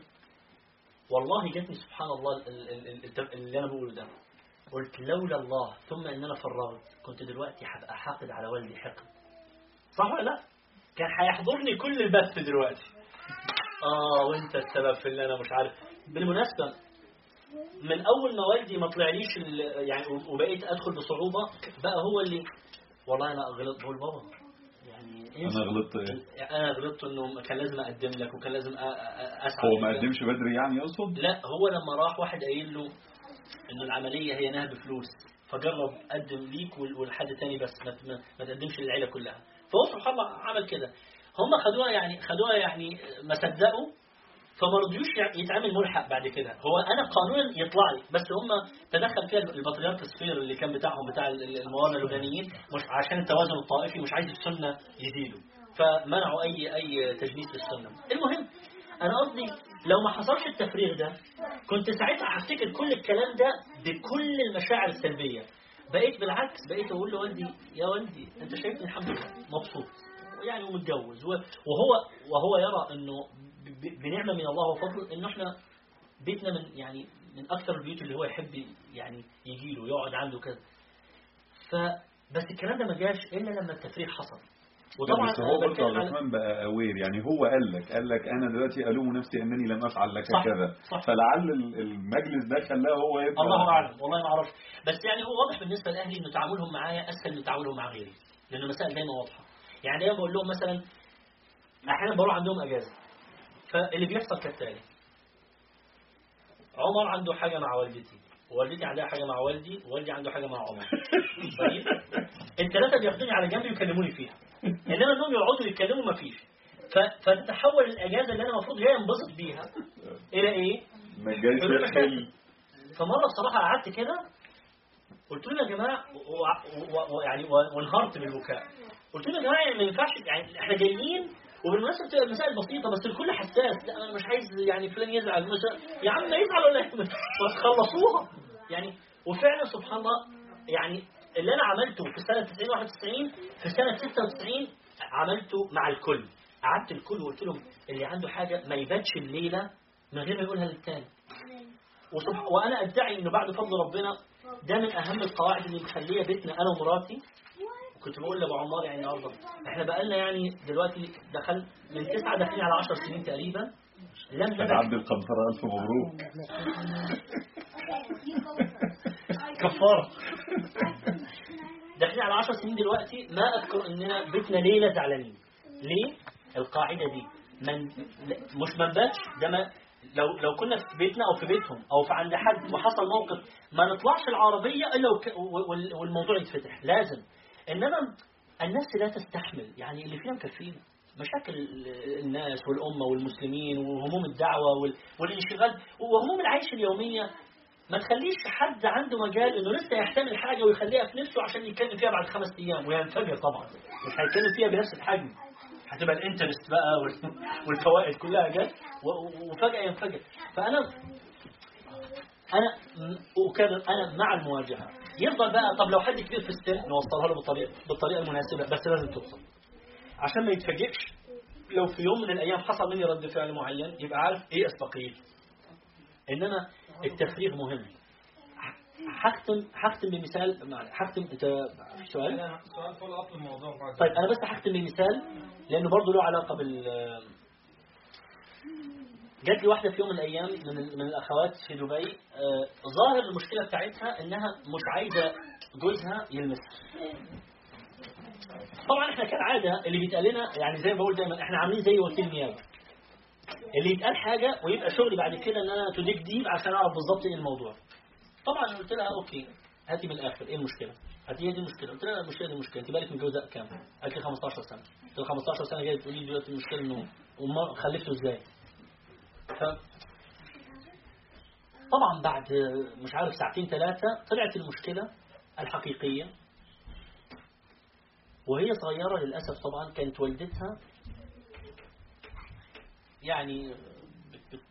والله جاتني سبحان الله ال- ال- ال- ال- اللي أنا بقوله ده. قلت لولا الله ثم إن أنا فرغت كنت دلوقتي هبقى حاقد على والدي حقد. صح ولا لا؟ كان هيحضرني كل البث دلوقتي. آه وأنت السبب في اللي أنا مش عارف. بالمناسبة من أول ما والدي ما طلعليش يعني وبقيت أدخل بصعوبة بقى هو اللي والله أنا غلطت. بقول بابا يعني إيه؟ أنا غلطت إيه؟ أنا غلطت إنه كان لازم أقدم لك وكان لازم أسعى هو ما. قدمش بدري يعني يقصد لا هو لما راح واحد قايل له انه العملية هي نهب فلوس. فجرب قدم ليك ولحد تاني بس ما تقدمش للعيلة كلها. فهو سبحان الله عمل كده. هم خدوها يعني خدوها يعني ما صدقوا فما رضيوش يتعامل ملحق بعد كده. هو أنا قانونا يطلع لي بس هم تدخل فيها البطريرك الصفير اللي كان بتاعهم بتاع ال- ال- الموارنه اللبنانيين مش عشان التوازن الطائفي مش عايز السنة يزيدوا. فمنعوا اي أي تجنيس للسنة. المهم أنا قصدي لو ما حصلش التفريغ ده كنت ساعتها هفتكر كل الكلام ده بكل المشاعر السلبية. بقيت بالعكس بقيت أقول لوالدي يا والدي أنت شايفني الحمد لله مبسوط يعني ومتجوز. وهو وهو يرى إنه بنعمة من الله وفضل إنه إحنا بيتنا من يعني من أكثر البيوت اللي هو يحب يعني يجي له يقعد عنده كذا فبس الكلام ده ما جاش إلا لما التفريغ حصل. وطبعا هو برضه عبد الرحمن بقى اوير يعني هو قال لك قال لك أنا دلوقتي ألوم نفسي أنني لم أفعل لك صح، كذا. صح. فلعل ال- المجلس ده خلاه هو يبقى الله أعلم والله ما أعرفش. بس يعني هو واضح بالنسبة لأهلي إنه تعاملهم معايا أسهل من تعاملهم مع غيري لأن المسائل دايما واضحة. يعني دايما بقول لهم مثلا أحيانا بروح عندهم أجازة. فاللي بيحصل كالتالي عمر عنده حاجة مع والدتي ووالدتي عندها حاجة مع والدي ووالدي عنده حاجة مع عمر. طيب الثلاثه بياخدوني على جنب ويكلموني فيها. انما انهم يقعدوا يتكلموا ما فيش. فتتحول الأجازة اللي أنا المفروض جاي انبسط بيها إلى إيه؟ يحل. مشاكل. فمرة بصراحة قعدت كده قلت لهم يا جماعة و- و- و- يعني و- وانهارت بالبكاء قلت لهم يا جماعة يعني ما ينفعش يعني إحنا جايين وبالمناسبة بتبقى المسائل بسيطة بس الكل حساس. لا أنا مش عايز يعني فلان يزعل مش يا عم يزعل ولا خلصوها يعني وفعلا سبحان الله يعني اللي أنا عملته في سنة 90 91 في سنة 96 عملته مع الكل. قعدت الكل وقلت لهم اللي عنده حاجة ما يباتش الليلة من غير ما يقولها للتاني. وسبح- وأنا أدعي إنه بعد فضل ربنا ده من أهم القواعد اللي مخلية بيتنا أنا ومراتي. كنت بقول لأبو عمار يعني النهارده إحنا بقالنا يعني دلوقتي دخل من تسعة داخلين على 10 سنين تقريبا. لم نبعد. عبد القنطرة ألف مبروك. كفارة. داخلين على 10 سنين دلوقتي ما أذكر إننا بيتنا ليلة زعلانين. ليه؟ القاعدة دي. من مش ما نباتش ده ما لو لو كنا في بيتنا أو في بيتهم أو في عند حد وحصل موقف ما نطلعش العربية إلا والموضوع يتفتح. لازم. إنما النفس لا تستحمل. يعني اللي فينا مكفينا مشاكل الناس والأمة والمسلمين وهموم الدعوة وال- والانشغال وهموم العيش اليومية. ما تخليش حد عنده مجال إنه لسه يحتمل حاجة ويخليها في نفسه عشان يتكلم فيها بعد خمس أيام وينفجر طبعا. مش هيتكلم فيها بنفس الحجم. هتبقى الانترست بقى وال- والفوائد كلها جت و- وفجأة ينفجر. فأنا أنا م- أكرر أنا مع المواجهة. يفضل بقى طب لو حد كبير في السن نوصلها له بالطريقة بالطريقة المناسبة بس لازم توصل. عشان ما يتفاجئش. لو في يوم من الأيام حصل مني رد فعل معين يبقى عارف إيه أستقيل. إنما التفريغ مهم. هختم هختم بمثال هختم انت في سؤال سؤال follow up الموضوع طيب أنا بس هختم بمثال لأنه برضه له علاقة بال جات لي واحدة في يوم من الأيام من من الأخوات في دبي آه، ظاهر المشكلة بتاعتها إنها مش عايزة جوزها يلمسها طبعا إحنا كالعادة اللي بيتقال لنا يعني زي ما بقول دايما إحنا عاملين زي وكيل نيابة. اللي يتقال حاجة ويبقى شغلي بعد كده إن أنا to dig deep عشان أعرف بالظبط إيه الموضوع. طبعا قلت لها okay هاتي من الآخر إيه المشكلة؟ هاتي هي دي المشكلة. قلت لها المشكلة دي مشكلة. أنت بالك متجوزه كام؟ قالت لي 15 سنة. قلت لها 15 سنة جاية تقولي لي دلوقتي المشكلة إنه خلفته إزاي؟ ف طبعا بعد مش عارف ساعتين ثلاثة طلعت المشكلة الحقيقية. وهي صغيرة للأسف طبعا كانت والدتها يعني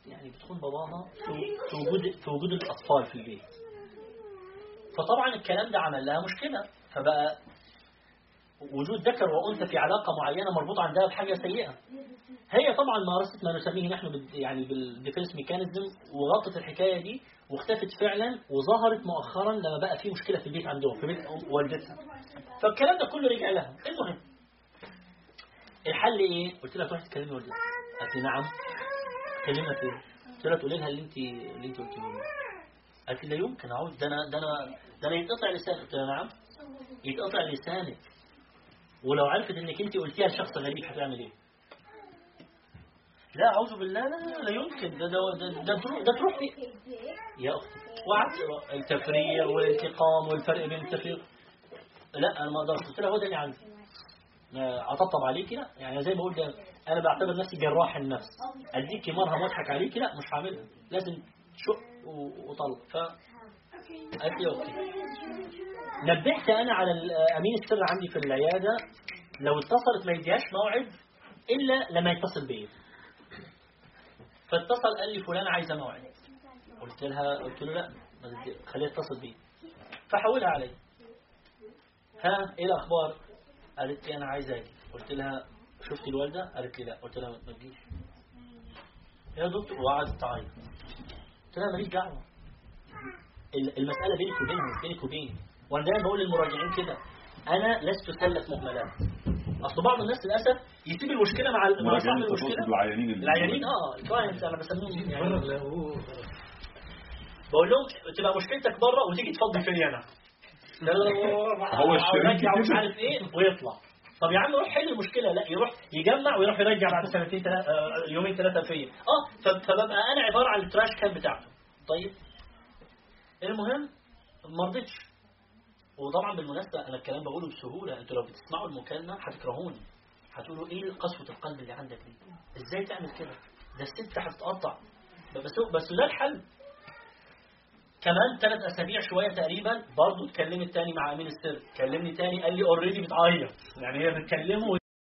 يعني بتخون باباها في وجود في وجود الأطفال في البيت. فطبعا الكلام ده عمل لها مشكلة. فبقى وجود ذكر وأنثى في علاقة معينة مربوط عندها بحاجة سيئة. هي طبعا مارست ما نسميه نحن يعني بال defense mechanism. وغطت الحكاية دي واختفت فعلا وظهرت مؤخرا لما بقى في مشكلة في البيت عندهم في بيت والدتها. فالكلام ده كله رجع لها. المهم الحل إيه؟ قلت لها تروحي تكلمي والدتك. قالت لي نعم. كلمها فين؟ قلت لها تقولي لها اللي أنت اللي أنت قلتيه قالت لي لا يمكن. اعود ده أنا ده أنا ده أنا يتقطع لساني قلت لها نعم. يتقطع لسانك. ولو عرفت إنك أنت قلتيها لشخص غريب هتعمل إيه؟ لا أعوذ بالله. لا لا, لا يمكن. ده ده ده, ده, تروح- ده تروح يا أختي. وقعدت التفريغ والانتقام والفرق بين التفريغ لا أنا ما أقدرش قلت لها هو ده اللي عندي. اطبطب عليكي. لا يعني زي ما بقول ده أنا بعتبر نفسي جراح النفس. أديكي مرهم وأضحك عليكي؟ لا مش هعملها. لازم شق وطلق. ف قالت لي أوكي نبهت أنا على أمين السر عندي في العيادة. لو اتصلت ما يديهاش موعد إلا لما يتصل بيا فاتصل قال لي فلان عايزة موعد. قلت لها قلت له لا خليها تتصل بيا فحولها علي. ها إيه الأخبار؟ قالت لي أنا عايزه أجي قلت لها شفتي الوالدة قالت لي لا. قلت لها ما تجيش. يا دكتور وقعدت تعيط. قلت لها ماليش دعوة. ال- المسألة بينك وبينها مش بينك وبيني. وأنا دايما بقول للمراجعين كده. أنا لست سله مهملات أصل بعض الناس للأسف يسيب المشكلة مع ال- مع صاحب المراجعين المشكلة. العيانين العيانين آه الكلاينتس أنا بسميهم يعني. بقول لهم تبقى مشكلتك بره وتيجي تفضي فيا أنا. هو الشريك. يرجع مش. عارف إيه ويطلع. طب يا عم روح حل المشكلة لا يروح يجمع ويروح يرجع بعد سنتين. آه، يومين ثلاثة فيا. آه فببقى أنا عبارة عن التراش كان بتاعته؟ طيب. المهم ما رضيتش. وطبعا بالمناسبة أنا الكلام بقوله بسهولة. أنتوا لو بتسمعوا المكالمة هتكرهوني. هتقولوا إيه قسوة القلب اللي عندك دي؟ إزاي تعمل كده؟ ده الست هتتقطع. بس بس ده الحل. كمان ثلاث أسابيع شوية تقريبا برضه اتكلمت تاني مع امين السر كلمني تاني قال لي اوريدي بتعيط. يعني هي بتكلمه